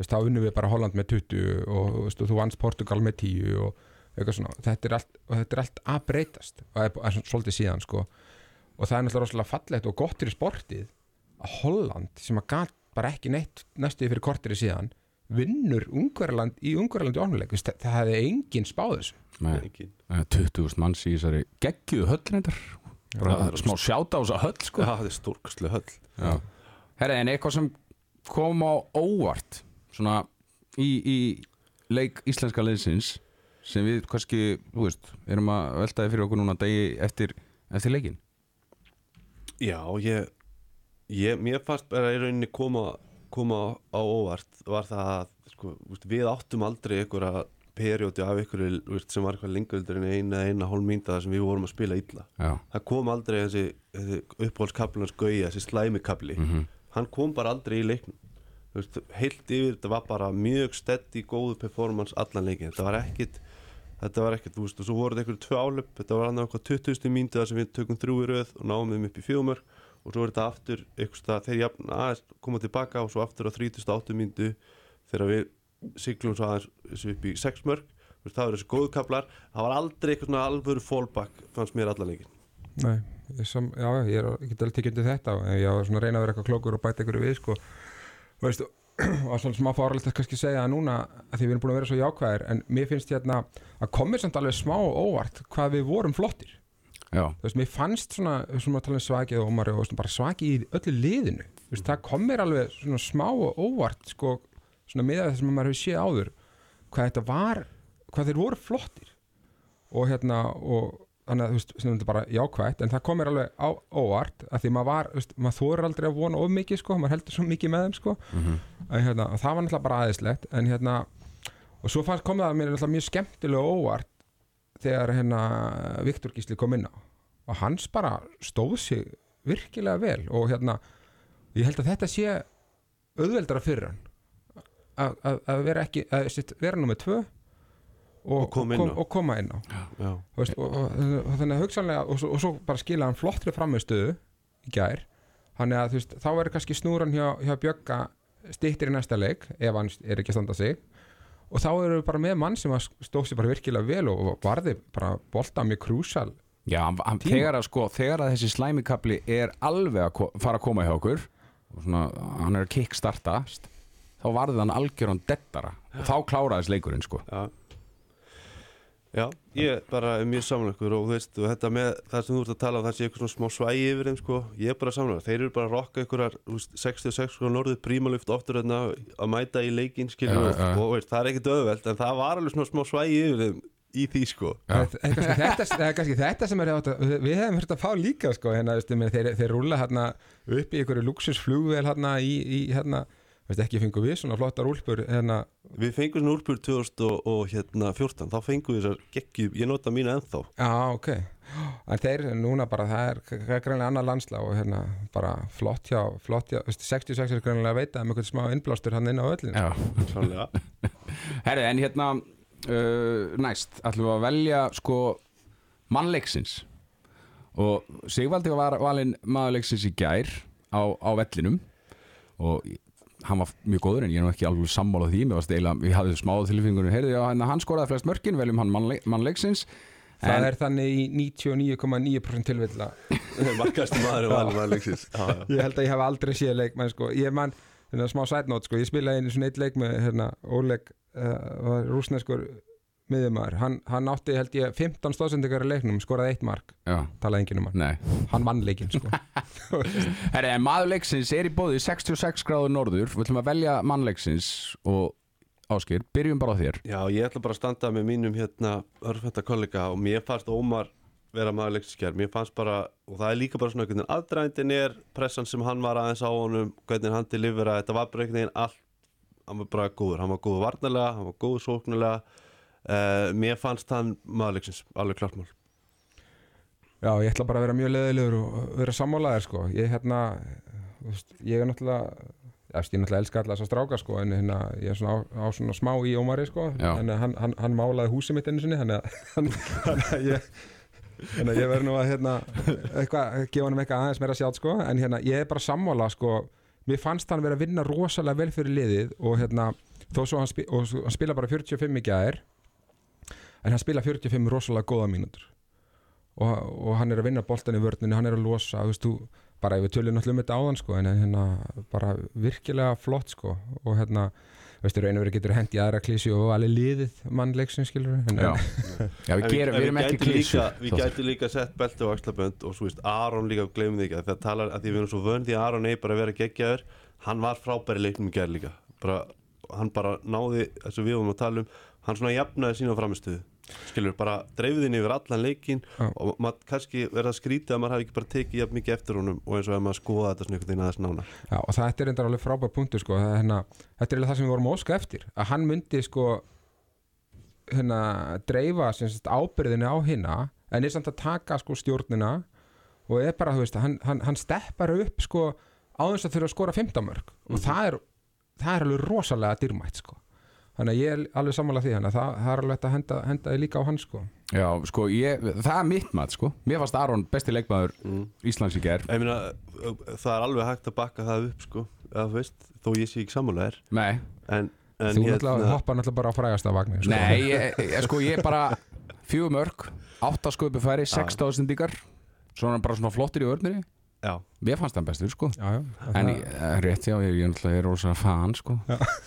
veist, þá unnum við bara Holland með 20 og, veist, og þú vannst Portugal með 10 og eitthvað svona þetta er allt, og þetta er allt að breytast og það er, svolítið síðan sko. og það er náttúrulega rosalega fallegt og gott fyrir sportið að Holland sem að gat bara ekki neitt næstuði fyrir kortiri síðan vinnur Ungverjaland í Ungverjalandi ónuleik, það, það hefði engin spáð þessu. Með Engin. 20.000 manns í þessari geggjuðu höll reyndar. Bara það er smá sjáta á þessa höll sko. Það er stórkastlega höll. Já. Herra, en eitthvað sem kom á óvart svona í, í leik íslenska liðsins sem við kannski, þú veist, erum að veltaði fyrir okkur núna degi eftir, eftir leikin Já, ég, ég mér fannst bara í rauninni koma, koma á óvart var það að sko, við áttum aldrei einhverja perjóti af einhverju sem var eitthvað lengöldur en eina, eina hálf mínda þar sem við vorum að spila illa. Já, það kom aldrei þessi, þessi uppbólskaflunars gauja, þessi slæmikafli Mhm. hann kom bara aldrei í leiknum. Veist, heilt yfir, þetta var bara mjög steady, góðu performance allan leikin þetta var ekkit þetta var ekkert, þú veist, og svo voru þetta einhverju tvö álöp þetta var annað eitthvað 20. mínúti þar sem við tökum þrjú í röð og náum þeim upp í fjögumör og svo er þetta aftur eitthvað jafn aðeins koma tilbaka og svo aftur á 38 mínútu þegar við siglum svo aðeins upp í 6 mörg það var þessi góðu kaplar, það var aldrei eitthvað svona alvöru fallback fannst mér allan leikin Nei, ég, sam, já, ég er ekki alveg tekið undir þetta ég var svona að reyna að vera eitthvað klókur og bæta ykkur við sko. Veistu, og svona smá fáralegt að kannski segja það núna að því við erum búin að vera svo jákvæðir en mér finnst hérna að komið samt alveg smá óvart hvað við vorum flottir já, þú veist, mér fannst svona, svona að tala um svakið og Ómari og bara svakið í öllu liðinu. Þú veist, það kom mér alveg svona smá og óvart sko, svona með það sem maður hefur séð áður hvað þetta var, hvað þeir voru flottir. Og hérna og þannig að þú veist, sem þetta er bara jákvætt en það kom mér alveg á óvart að því maður var, þú veist, maður þorir aldrei að vona of mikið sko, maður heldur svo mikið með þeim sko. Mhm. en hérna, það var náttúrulega bara aðeinslegt en hérna, og svo kom það að mér náttúrulega mjög skemmtilega óvart þegar hérna Viktor Gísli kom inn á. Og hans bara stóð sig virkilega vel og hérna ég held að þetta sé auðveldara fyrir hann að- vera ekki, að vera nummið tvö og, Og á. og koma inn á. Já, Þú veist, og, og, þannig að hugsanlega og, svo- og svo bara skila hann flottri framistöðu í gær. Þannig að veist, þá verður kannski snúran hjá, hjá Bjögga stýttir í næsta leik ef hann er ekki að standa sig og þá eru við bara með mann sem sér bara virkilega vel og, varði bara bolta mjög krúsal já hann, þegar, að, sko, þegar að þessi slæmikabli er alveg að fara að koma hjá okkur og svona, hann er að kickstarta þá varði hann algjöran dettara og þá kláraðist leikurinn sko. Já Já, ég bara er mjög samanleikur og þú veist, og þetta með það sem þú ert að tala um það sé eitthvað svona smá svægi yfir þeim sko, ég er bara samanleikur, þeir eru bara að rokka einhverjar þú veist, 66 sko norðið prímaluft oftur hérna að mæta í leikinn skilur Já, og, já. og veist, það er ekkert öðveld en það var alveg svona smá svægi yfir þeim í því sko. Það er kannski þetta, er kannski þetta sem er átt að, við hefum hört að fá líka sko, hérna, þeir, þeir rúla hérna upp í einhverju luxusflugvel hérna í, í hérna, veist ekki fengum við svona flottar úlpur hérna, Við fengum svona úrpur 2014 og, hérna 14, þá fengum við þessar geggjum, ég nota mína ennþá. Já, ok. En þeir núna bara, það er, það er greinlega annar landslag og hérna bara flott hjá, flott hjá, veist, 66 er greinlega að veita um eitthvað smá innblástur hann inn á öllin Herri, en hérna uh, næst, ætlum við að velja sko mannleiksins og Sigvaldi var valinn maðurleiksins í gær á, á vellinum. Og hann var mjög góður en ég er nú ekki alveg sammála því mér varst eiginlega, við hafðum smáða tilfingunum heyrði já, hann, hann skoraði flest mörkin, veljum hann mannleik, mannleiksins Það en, er þannig í 99,9% tilvilla Markasti maður er valið maður leiksins Já, já. Ég held að ég hef aldrei séð leik menn, sko. Ég man, hérna, smá sætnót sko. Ég spilaði einu svona eitt leik með hérna, Óleg uh, rúsneskur miðjumæður hann, hann átti held ég 15 stóðsendingar í leiknum skoraði eitt mark, já, talaði enginn um hann. Nei. Hann vann leikinn sko. Herri, en maðurleiksins er í bóði 66 gráður norður, við ætlum að velja mannleiksins og Áskir, byrjum bara á þér. Já, ég ætla bara að standa með mínum hérna örfenda kollega og mér fannst Ómar vera maður leiksskjær, mér fannst bara og það er líka bara svona einhvern veginn aðdrændin er pressan sem hann var aðeins á honum hvernig hann delivera, þetta var bara einhvern veginn allt hann var bara góður, hann var góður varnarlega hann var góður sóknulega uh, mér fannst hann maður leiksins alveg klartmál Já, ég ætla bara að vera mjög leðilegur og vera sammálaðir sko. Ég hérna, veist, ég er náttúrulega, já, veist, ég náttúrulega elska alla þessa stráka sko, en hérna, ég er svona á, á svona smá í Ómari sko, Já. en hann, hann, hann málaði húsið mitt einu sinni, að, hann, hann að ég, hann að ég verð nú að hérna, eitthvað, gefa hann eitthvað aðeins meira sjátt sko, en hérna, ég er bara sammála sko, mér fannst hann vera að vinna rosalega vel fyrir liðið og hérna, þó svo hann, spi, og, svo- hann spila bara 45 í gær, en hann spila 45 rosalega góða mínútur. Og, og hann er að vinna boltan í vörninu, hann er að losa þú veist, þú, bara ef við tölum náttúrulega um þetta áðan sko, en hérna, bara virkilega flott sko, og hérna veistu, raun og verið getur hent í aðra klísi og alveg liðið mannleiksum skilur en, Já, Já við, gerum, við erum ekki líka, Við gætum líka sett belti á axlabönd og svo veist, Aron líka, gleymum því ekki að það talar að því við erum svo vönd því að Aron eigi bara að vera geggjaður hann var frábæri leiknum í gær líka. Bara, hann bara náði þessu við vorum að tala um, hann svona jafnaði sína framistuðu skilur, bara dreifðin yfir allan leikin Já. og maður kannski verða að skrítið að maður hafi ekki bara tekið jafn mikið eftir honum og eins og ef maður skoða þetta svona einhvern veginn aðeins nánar. Já, og þetta er endar alveg frábær punktur sko, það hérna, þetta er eiginlega það sem við vorum að óska eftir að hann myndi sko hérna, dreifa sagt, ábyrðinu á hinna en er samt að taka sko stjórnina og er bara, þú veist, hann, hann, hann steppar upp sko á þess að þurfa að skora 15 mörg og það er, það er alveg rosalega dýrmætt sko þannig að ég er alveg sammála því þannig að það, það er alveg að henda, henda líka á hann sko. Já, sko, ég, það er mitt mat, sko. Mér fannst Aron besti leikmaður Íslands í ger Ég meina, það er alveg hægt að bakka það upp sko, að veist, þó ég sé ekki sammálaðir Nei, en, en þú náttúrulega hoppa náttúrulega bara á frægasta vagnin sko. Nei, ég, ég, sko, ég bara Fjögur mörg, átta sköpu færi 16 sendingar Svona bara svona flottir í vörniri Já, Mér fannst hann bestur, sko. Já, já, En það- ég, eh, rétt já, ég, ég er rosa fan sko.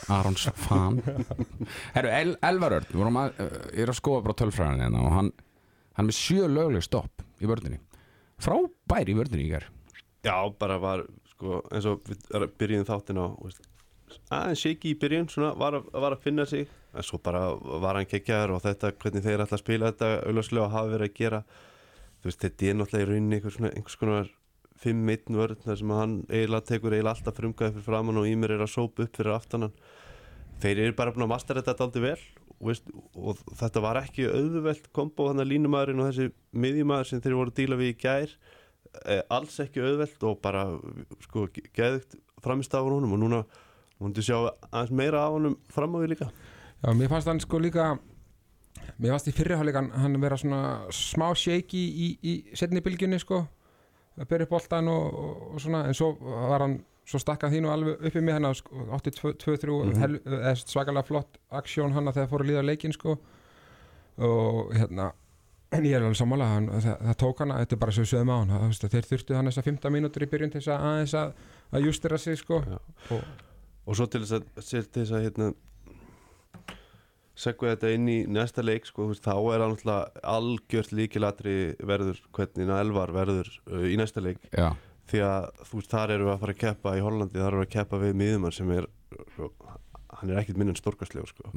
Arons fan. Herru, El, Elvarörn, við vorum að, uh, ég er að skoða bara tölfræðan hérna og hann, hann er með sjö lögleg stopp í vörninni. Frábær í vörninni í ger Já, bara var sko, eins og við er- byrjuðum þáttin á aðeins shaky í byrjun svona, var, að, var að finna sig. En svo bara var hann kekkjaður og þetta hvernig þeir ætla að spila þetta auðvitað hafa verið að gera. Þú veist, þetta er náttúrulega í rauninni einhver svona, einhvers konar 5-1 vörð þar sem hann eiginlega tekur eiginlega alltaf frumgæði fyrir framann og Ímir er að sópa upp fyrir aftanan þeir eru bara búin að mastera þetta aldrei vel og, veist, og þetta var ekki auðvelt kombo þannig að línumæðurinn og þessi miðjumæður sem þeir voru að díla við í gær eh, alls ekki auðvelt og bara sko, geðugt framist af honum og núna múndi sjá aðeins meira af honum fram á því líka. Já, mér fannst hann sko líka Mér fannst í fyrirháleikan hann vera svona smá shaky í, í setni bylgjunni sko að byrja upp boltan og, og, og svona en svo var hann, svo stakk hann því nú alveg upp í mig hann að sko, átti 2-3 mm -hmm. svakalega flott aksjón hann að þegar fór að líða leikin sko. Og hérna en ég er alveg sammála, hann, það, það tók hana þetta er bara svo sögum á hann, það, veist, þeir þurftu hann þessa 15 mínútur í byrjun til þess að aðeins að, að justera sig sko. Og, og svo til þess að, til þess að hérna, segja þetta inn í næsta leik sko, veist, þá er hann alltaf algjört líkilatri verður hvernig Elvar verður uh, í næsta leik Já, því að þú veist, þar eru við að fara að keppa í Hollandi, þar eru við að keppa við miðumann sem er hann er ekkert minn en stórkastlegur sko.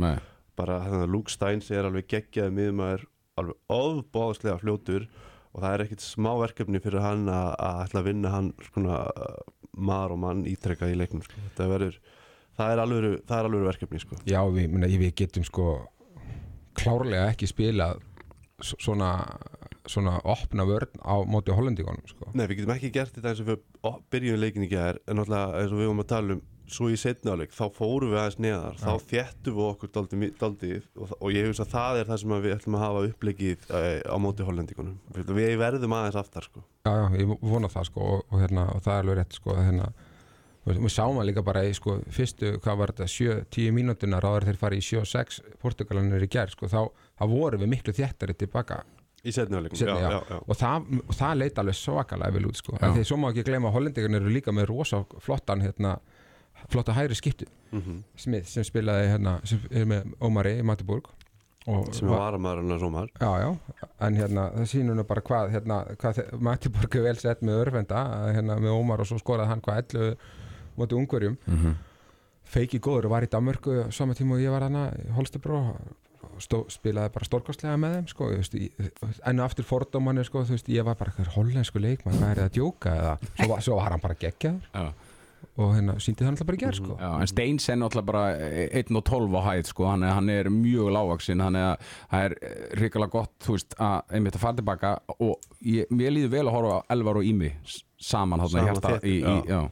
bara þannig að Luke Steins er alveg geggjaði miðumæður alveg ofbóðslega fljótur og það er ekkert smá verkefni fyrir hann að, ætla að vinna hann svona maður og mann ítrekka í leiknum sko. það verður það er alveg, það er alveg verkefni sko. Já, við, minna, við getum sko klárlega ekki spilað s- svona, svona opna vörn á móti hollendíkonum sko. Nei, við getum ekki gert þetta eins og við byrjum leikin í gær en náttúrulega eins og við vorum að tala um svo í setni áleik, þá fórum við aðeins neðar þá þéttum við okkur daldið, daldið og, og ég hugsa að það er það sem við ætlum að hafa uppleikið eh, á móti hollendíkunum við verðum aðeins aftar sko. Já, já, ég vona það sko og, og, hérna, og það er alveg rétt sko að, hérna, við, við sáum að líka bara í sko fyrstu, hvað var þetta, 7-10 mínútuna ráður þeir fara í 7-6 Portugalanir í gær sko, þá, þá vorum við miklu þéttari tilbaka í setni áleikum Seinni, já, já. já, já. og það, og það leit alveg svakalega vel út sko. Já. en því svo má ekki gleyma að hollendingarnir eru líka með rosa flottan hérna, flotta hægri skiptu Mhm. Smith sem spilaði hérna, sem er með Ómari í Matiburg og sem var varamæður hann að rómar Já, já, en hérna, það sýnur nú bara hvað, hérna, hvað Matiborg er vel sett með örfenda, hérna, með Ómar og svo skoraði hann hvað 11 móti ungverjum. Mhm. feiki góður og var í Danmörku sama tíma og ég var hana í Holstebró stó, spilaði bara stórkostlega með þeim sko, í- enn og aftur fordómanir sko, veist, ég var bara eitthvað hollensku leikmann hvað er það að djóka eða svo, var- svo var hann bara geggjaður Já. og hérna síndi það alltaf bara í gerð sko. Já, en Steins er náttúrulega bara 1 og 12 á hæð sko, hann er, hann er mjög lágvaksinn hann er, er ríkala gott þú veist, að einmitt að fara tilbaka og ég, mér líður vel að horfa á Elvar og Ími saman hjarta þétt, í, í, já.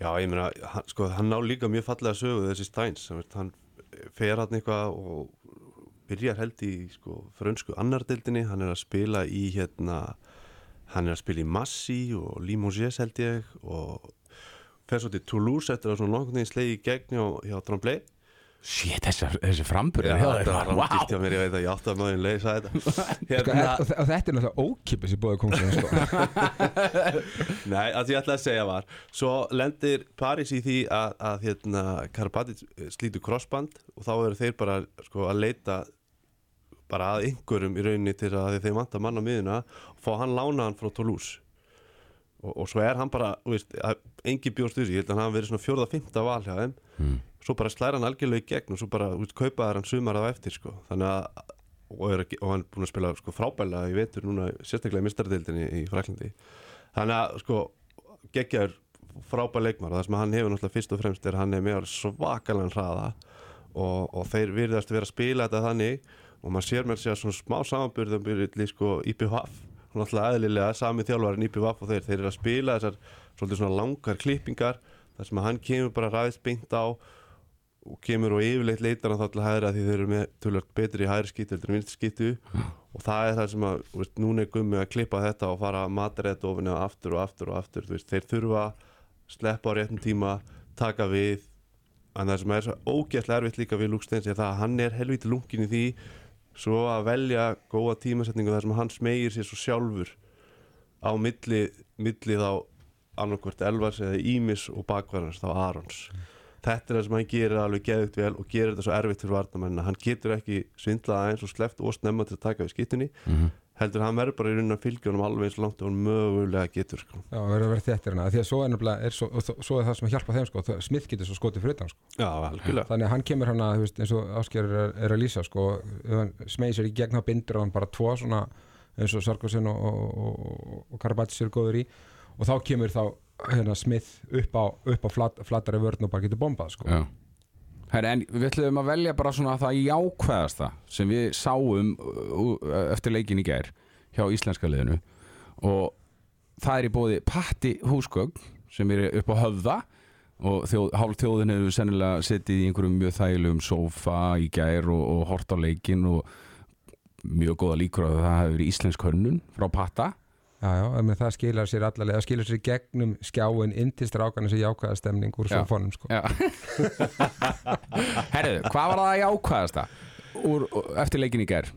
Já. Ég meina, hann, sko, hann ná líka mjög fallega sögu þessi Steins, hann, fer hann eitthvað og byrjar held í sko, frönsku annardildinni, hann er að spila í hérna, hann er að spila í Massi og Limoges held ég og fer svo til Toulouse eftir að svona nokkurn veginn slegi í gegn hjá, hjá Trombley Shit, þessi, hjá þér, þetta var rámgilt hjá mér, ég veit að ég átti að maður leysa þetta Sko, hérna, og, og þetta er náttúrulega ókipis í bóði kongsunum sko. Nei, það sem ég ætlaði að segja var Svo lendir Paris í því að, að hérna, Karabatic slítur crossband og þá eru þeir bara sko, að leita bara að einhverjum í rauninni til að þeir manta mann á miðuna og fá hann lánaðan frá Toulouse og, og svo er hann bara veist, engi bjóst þessu, ég held að hann verið svona fjórða, fymta val hjá þeim Mm. Svo bara slæra hann algjörlega í gegn og svo bara veist, kaupaðar hann sumar á eftir sko. þannig að og, er, og hann er búin að spila sko, frábælega í vetur núna sérstaklega í mistardeildinni í Fraklandi þannig að sko geggjaður frábæð leikmar og það sem hann hefur náttúrulega fyrst og fremst er að hann er með svakalega hraða og, og þeir virðast vera að spila þetta þannig og maður sér með sér svona smá samanbyrðum byrði sko IPVF og náttúrulega eðlilega sami þjálfarinn IPVF og þeir, þeir eru að spila þessar svona langar klippingar þar sem að hann kemur bara ræðist beint á og kemur og yfirleitt leitar hann þá til hægra því þeir eru með tölvöld betri í hægri skýttu en vinstri skýttu og það er það sem að, veist, núna er gummi að klippa þetta og fara að matarætt ofinni aftur og aftur og aftur, veist, þeir þurfa sleppa á réttum tíma, taka við. En það sem er svo ógæslega erfitt líka við Luke Steins er það að hann er helviti lungin í því svo að velja góða tímasetningu þar sem hann smegir sér svo sjálfur á milli, milli þá annarkvort Elvars eða Ímis og bakvarans þá Arons þetta er það sem hann gerir alveg geðugt vel og gerir þetta svo erfitt fyrir varnamenn hann getur ekki svindlað aðeins og sleppt og snemma til að taka við skittunni Mhm. heldur hann verður bara í raunin að fylgja honum alveg eins langt og hann mögulega getur sko. Já, verður að vera þettir hana því að svo er, er svo, og svo er það sem að hjálpa þeim sko, það- Smith getur svo skotið fyrir utan sko. Já, algjörlega þannig að hann kemur hana þú veist, eins og Ásker er, er að lýsa sko, hann smegir sér í gegn þá bindur hann bara tvo svona eins og Sarkosen og, og, og, og Karabatis eru góður í og þá kemur þá hérna, Smith upp á, upp á flat, flatari vörn og bara getur bombað sko. Já. Herri, en við ætlum að velja bara svona það jákvæðasta sem við sáum uh, uh, eftir leikin í gær hjá íslenska liðinu og það er í bóði Patti Húsgögn sem er upp á höfða og þjóð, hálf þjóðin hefur sennilega setið í einhverjum mjög þægilegum sofa í gær og, og hort á leikin og mjög góða líkur að það hefur íslensk hönnun frá Patta Já, já, meina, það skilar sér allarlega, það skilar sér gegnum skjáin inn til strákana sem jákvæða stemning úr Já. sofanum sko. Herriðu, hvað var það jákvæðasta úr, eftir leikin í gær?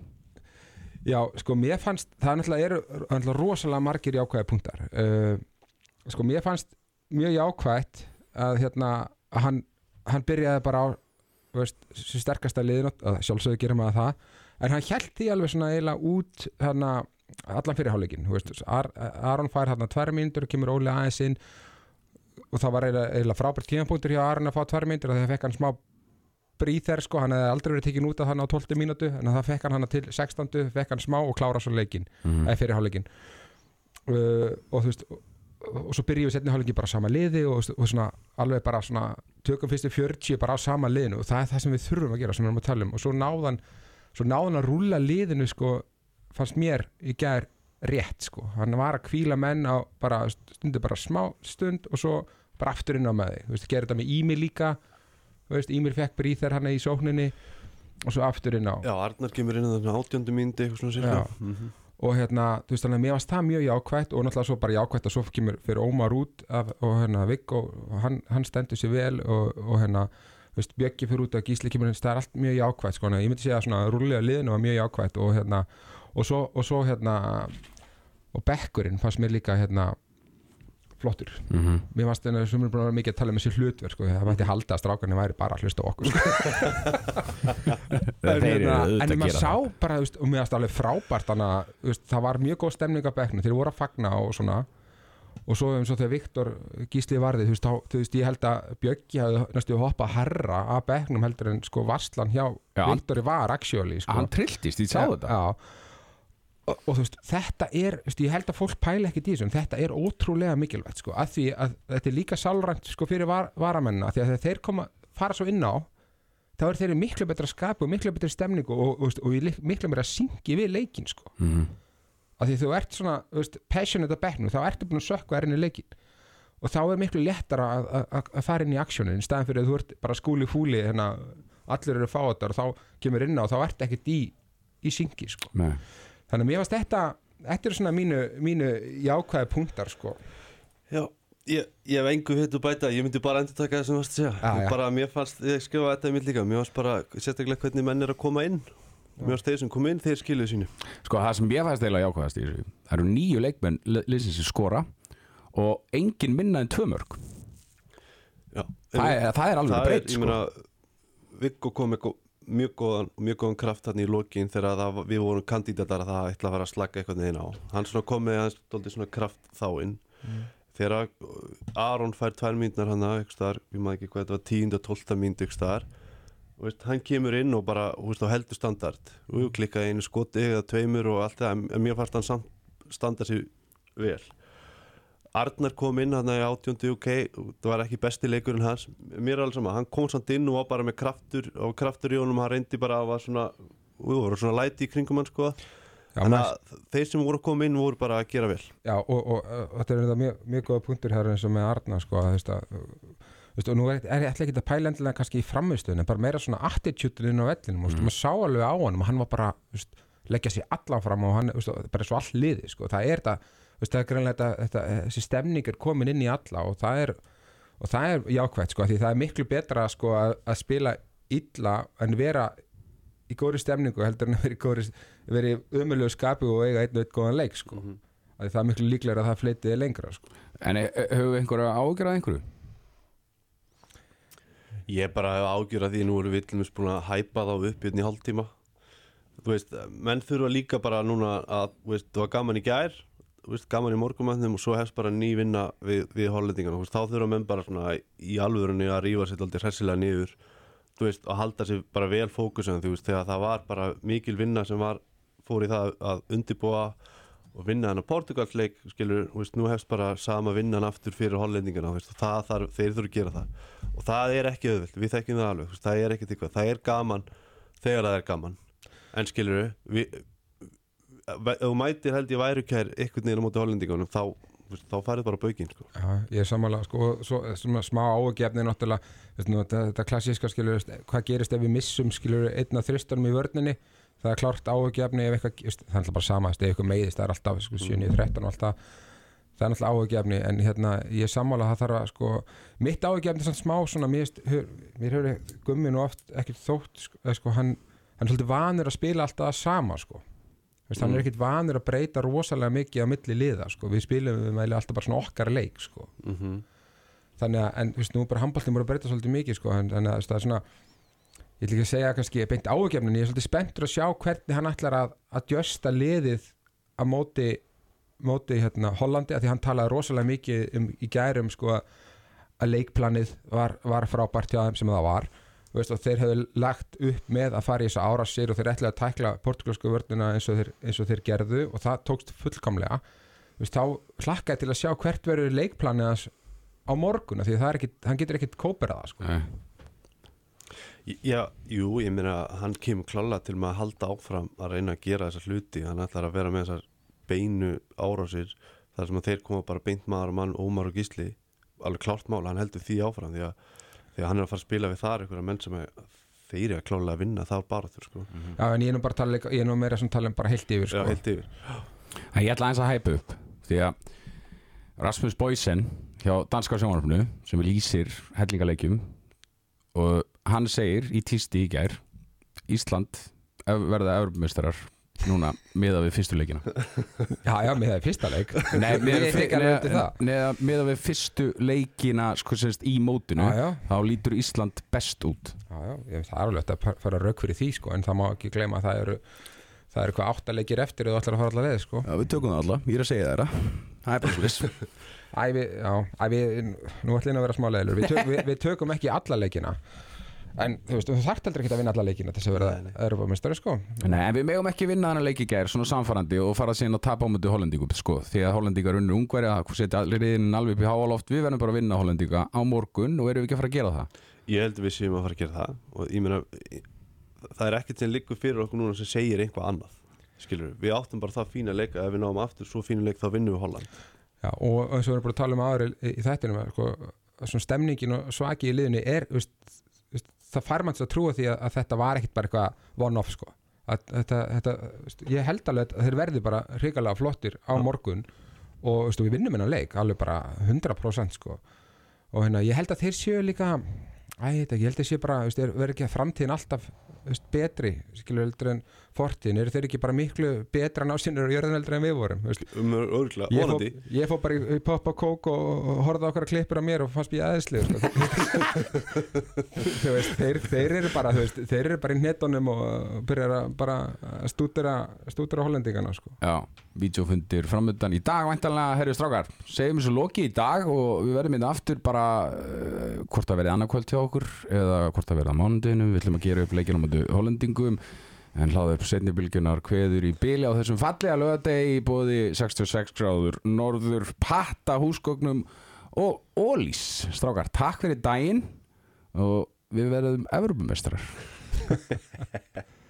Já, sko, mér fannst, það er náttúrulega, rosalega margir jákvæði punktar uh, Sko, mér fannst mjög jákvætt að hérna, að hann, hann byrjaði bara á veist, sem sterkasta liðin að sjálfsögðu gerir maður það en hann held því alveg svona eiginlega út hérna, allan fyrirháleikin Ar, Aron fær hérna tvær mínútur og kemur Óli aðeins inn. Og það var eiginlega, frábært tímapunktur hjá Aron að fá tvær mínútur og það fekk hann smá bríþer sko, hann hefði aldrei verið tekin út af hann á 12 mínútu en það fekk hann hann til 16, fekk hann smá og klára svo leikin, Mm. eða fyrir hálfleikin uh, og þú veist og, og svo byrjum við setni hálfleikin bara á sama liði og, og svona alveg bara svona tökum fyrstu 40 bara á sama liðinu og það er það sem við þurfum að gera sem við erum að tala um. Og svo náðan svo náðan að rúlla liðinu sko fannst mér í gær rétt sko, hann var að kvíla menn á bara stundu bara smá stund og svo bara aftur inn á með þig, þú veist, gera þetta með Ími líka. Þú veist, Ímir fekk bríþer hann í sókninni og svo aftur inn á. Já, Arnar kemur inn að þarna átjöndu myndi eitthvað svona Já. sérlega mm -hmm. og hérna, þú veist þannig að mér varst það mjög jákvætt og náttúrulega svo bara jákvætt að svo kemur fyrir Ómar út af, og hérna Viggo hann, hann stendur sér vel og, og hérna, þú veist, Bjöggi fyrir út og Gísli kemur inn, það er allt mjög jákvætt sko, að ég myndi segja að svona rúlega liðinu var mjög jákvætt og hérna, og svo, og svo hérna, og Bekkurinn fannst mér líka hérna flottur, Mm -hmm. mér fannst þennan sem er búin að vera mikið að tala um þessi hlutverk sko, það mætti halda að strákarnir væri bara að hlusta okkur sko. Þeir eru hérna, en að maður sá það. bara, veist, og mér varst alveg frábært þannig að þú veist, það var mjög góð stemning á bekknu þeir voru að fagna og svona og svo eins og þegar Viktor Gísli varði þú veist, þá, þú veist ég held að Bjöggi hafði næstu hoppa herra að bekknum heldur en sko Varslan hjá Viktori var actually sko. Hann trilltist, ég sá þetta já. Og, og þú veist, þetta er veist, ég held að fólk pæla ekki því en þetta er ótrúlega mikilvægt sko, að því að þetta er líka sálrænt sko, fyrir var, varamennina því að þeir koma, fara svo inn á þá er þeir í miklu betra skapu miklu betra stemningu og, og, og, miklu meira syngi við leikin sko. Mhm. að því þú ert svona þú veist, passionate að bekknu, þá ertu búin að sökka erinn í leikin og þá er miklu léttara að, að, að fara inn í aksjónin í staðan fyrir að þú ert bara skúli fúli hérna, allir eru fáatar og þá kemur inn á og þá ert ekkert í, í syngi sko. Nei. Þannig að mér varst þetta þetta er svona mínu, mínu jákvæði punktar sko. Já, ég, ég hef engu hitt að bæta Ég myndi bara endur taka það sem þú varst að segja já. Bara mér fannst, ég skrifa þetta í mitt líka Mér fannst bara, sérstaklega hvernig menn er að koma inn Mér fannst þeir sem kom inn, þeir skiluðu sínu Sko það sem ég fæst eiginlega jákvæðast í þessu Það eru nýju leikmenn li- liðsins sem skora og engin minna en tvö mörg Já, það er, það er alveg breytt ég sko. meina Viggo kom með mjög góðan, mjög góðan kraft hann í lokin þegar það, við vorum kandídatar að það ætla að fara að slaka eitthvað neðin á. Hann svona kom með hans dóldi svona kraft þá inn. Þegar uh, Aron fær tvær mínúnar hann að ég maður ekki hvað þetta var tíund og tólta veist, hann kemur inn og bara veist, heldur standard. Og klikkaði einu skoti eða tveimur og allt það en mér fannst hann samt standa sér vel Arnar kom inn hann í átjóndi ok, það var ekki besti leikurinn hans. Mér er alveg sama, hann kom samt inn og var bara með kraftur og kraftur í honum, hann reyndi bara að var svona, við vorum svona læti í kringum hann sko, maður- að þeir sem voru koma inn voru bara að gera vel. Já, og, og, og þetta er mjög, mjög góða punktur hér eins og með Arna sko, þú veist, að, og nú er, ég ætla ekki að pæla endilega kannski í framistöðun en bara meira svona attitude inn á vellinum mm. maður sá alveg á hann og hann var bara veist, leggja sér allan fram og hann veist, bara svo all liði, sko, það er þú veist, það er greinlega þetta, þetta, þessi stemning er komin inn í alla og það er og það er jákvæmt, sko, því það er miklu betra sko, að, að spila illa en vera í góðri stemningu heldur en að vera í góðri vera í umöðlegu skapi og eiga einn og einn góðan leik, sko Mhm. að það er miklu líklega að það fleitið lengra sko. En e- e- hefur einhverja ágjörað einhverju? Ég bara hef ágjör að því nú erum við til dæmis búin að hæpa þá upp hérna í hálftíma Þú veist, menn þurfa líka bara núna að, þú veist, það var gaman í gær veist, gaman í morgumannum og svo hefst bara ný vinna við, við veist, þá þurfa menn bara svona í alvörunni að rífa sér aldrei hressilega niður veist, og halda sér bara vel veist, þegar það var bara mikil vinna sem var, fór í það að undibúa og vinna hann á Portugalsleik skilur, veist, nú hefst bara sama vinnan aftur fyrir og það þarf, þeir þurfa að gera það. Og það er ekki auðvilt, við þekkjum það alveg það er ekkert eitthvað, það er gaman þegar það er gaman. En skilur við ef þú mætir held ég væru kær ykkur niður á móti hollendingunum þá, þá farið bara baukinn sko. Já, ég er sammála sko, svo, svona smá ágefni náttúrulega þetta, þetta klassíska skilur hvað gerist ef við missum skilur einna þristunum í vörninni? Það er klárt ágefni ef eitthvað, það er alltaf bara sama ef eitthvað meiðist, það er alltaf sko, 7-13 og alltaf það. Er alltaf ágefni en hérna, ég er að það þarf að sko, mitt ágefni er svona smá svona, mér, veist, hör, mér hefur gummi nú oft ekkert þótt sko, sko, hann, hann er svolítið vanur að spila alltaf sama sko Veist, hann er ekkert vanur að breyta rosalega mikið á milli liða sko. við spilum við meðlega alltaf bara svona okkar leik sko. mm þannig að, en þú veist, nú bara handbóltin bara að breyta svolítið mikið sko, en, þannig að það er svona ég ætla ekki að segja kannski beint ágefnin ég er svolítið spenntur að sjá hvernig hann ætlar að að djösta liðið að móti, móti hérna, Hollandi að því hann talaði rosalega mikið um, í gærum sko, að leikplanið var, var frábært hjá þeim sem það var veist, og þeir hefðu lagt upp með að fara í þessa árásir og þeir ætlaði að tækla portugalsku vörnina eins og þeir, eins og þeir gerðu og það tókst fullkomlega. Þú veist, þá hlakkaði til að sjá hvert verður leikplanið hans á morgun af því að það er ekki, hann getur ekkit kóperað það sko. Já, jú, ég meina hann kemur klála til með að halda áfram að reyna að gera þessar hluti. Hann ætlar að vera með þessar beinu árásir þar sem að þeir koma bara beint maður og mann, Ómar og Gísli. Alveg klárt mál, hann heldur því áfram því að, því að hann er að fara að spila við þar einhverja menn sem þeir eru að klála að vinna þar bara þurr sko, Já, en ég er nú bara að tala, ég er nú meira sem tala um bara heilt yfir já, sko. heilt yfir. En ég ætla aðeins að hæpa upp því að Rasmus Boysen hjá Danska sjónvarpnu sem lýsir hellingaleikjum og hann segir í tísti í gær Ísland ef- verða Evropameistarar núna miða við fyrstu leikina? Já, já, miðað við fi- nei, miðað við fyrstu leikina sko sérst í mótinu Já, já, þá lítur Ísland best út. Já, já, ég, það er alveg hægt að fara rauk fyrir því sko, en það má ekki gleyma að það eru það eru hvað átta leikir eftir og þú ætlar að fara allar leið sko. Já, við tökum það alla, ég er að segja það. Það er bara slis Æ, við, já, æ, við, nú ætlum ég að vera smá leðilur við, tök, við, við tökum ekki alla leikina en þú veist, þú þarft heldur ekki að vinna alla leikina til þess að nei. Europamestari sko. Nei, en við megum ekki vinna hann að leiki gær svona samfarandi og fara síðan að tapa á möndu hollendingum sko, því að hollendingar unnur ungverja setja allir inn alveg upp í háaloft. Við verðum bara að vinna hollendinga á morgun og erum við ekki að fara að gera það? Ég held að við séum að fara að gera það og ég meina það er ekkert sem liggur fyrir okkur núna sem segir einhvað annað skilur við, áttum bara það fína leika ef við náum aftur svo fína leik þá vinnum við Holland. Já, og eins og við erum bara að tala um áður í, í þættinum sko, svona stemningin og svaki í liðinu er veist, það fær manns að trúa því að, að þetta var ekkit bara eitthvað one-off sko. að, þetta, þetta, ég held alveg að þeir verði bara hrikalega flottir á morgun og veist, við vinnum hennar leik alveg bara 100% sko. og hérna, ég held að þeir séu líka Æ, ekki, ég held að sé bara, veist, er, verður ekki að framtíðin alltaf veist, betri, skilur heldur en fortíðin, eru þeir ekki bara miklu betra násinur og jörðan heldur en við vorum um örgulega, Ég fó, vonandi ég fó bara í, í poppa kók og, og horfði á okkar klippur á mér og fannst mér sko. Veist, þeir, þeir eru bara veist, þeir eru bara í netunum og byrjar að bara að stúdera stúdera hollendingana sko. Já, vídeofundir framöndan í dag væntanlega, herri strákar, segjum þessu loki í dag og við verðum hérna aftur bara uh, hvort það verði annarkvöld hjá okkur eða hvort það verði á mánudinu, við ætlum að gera upp leikina möndu hollendingum en hlaður upp setnibilgjunar kveður í bíli á þessum fallega lögadegi í bóði 66 gráður norður patta húsgögnum og ólís strákar, takk fyrir daginn og við verðum Evropamestrar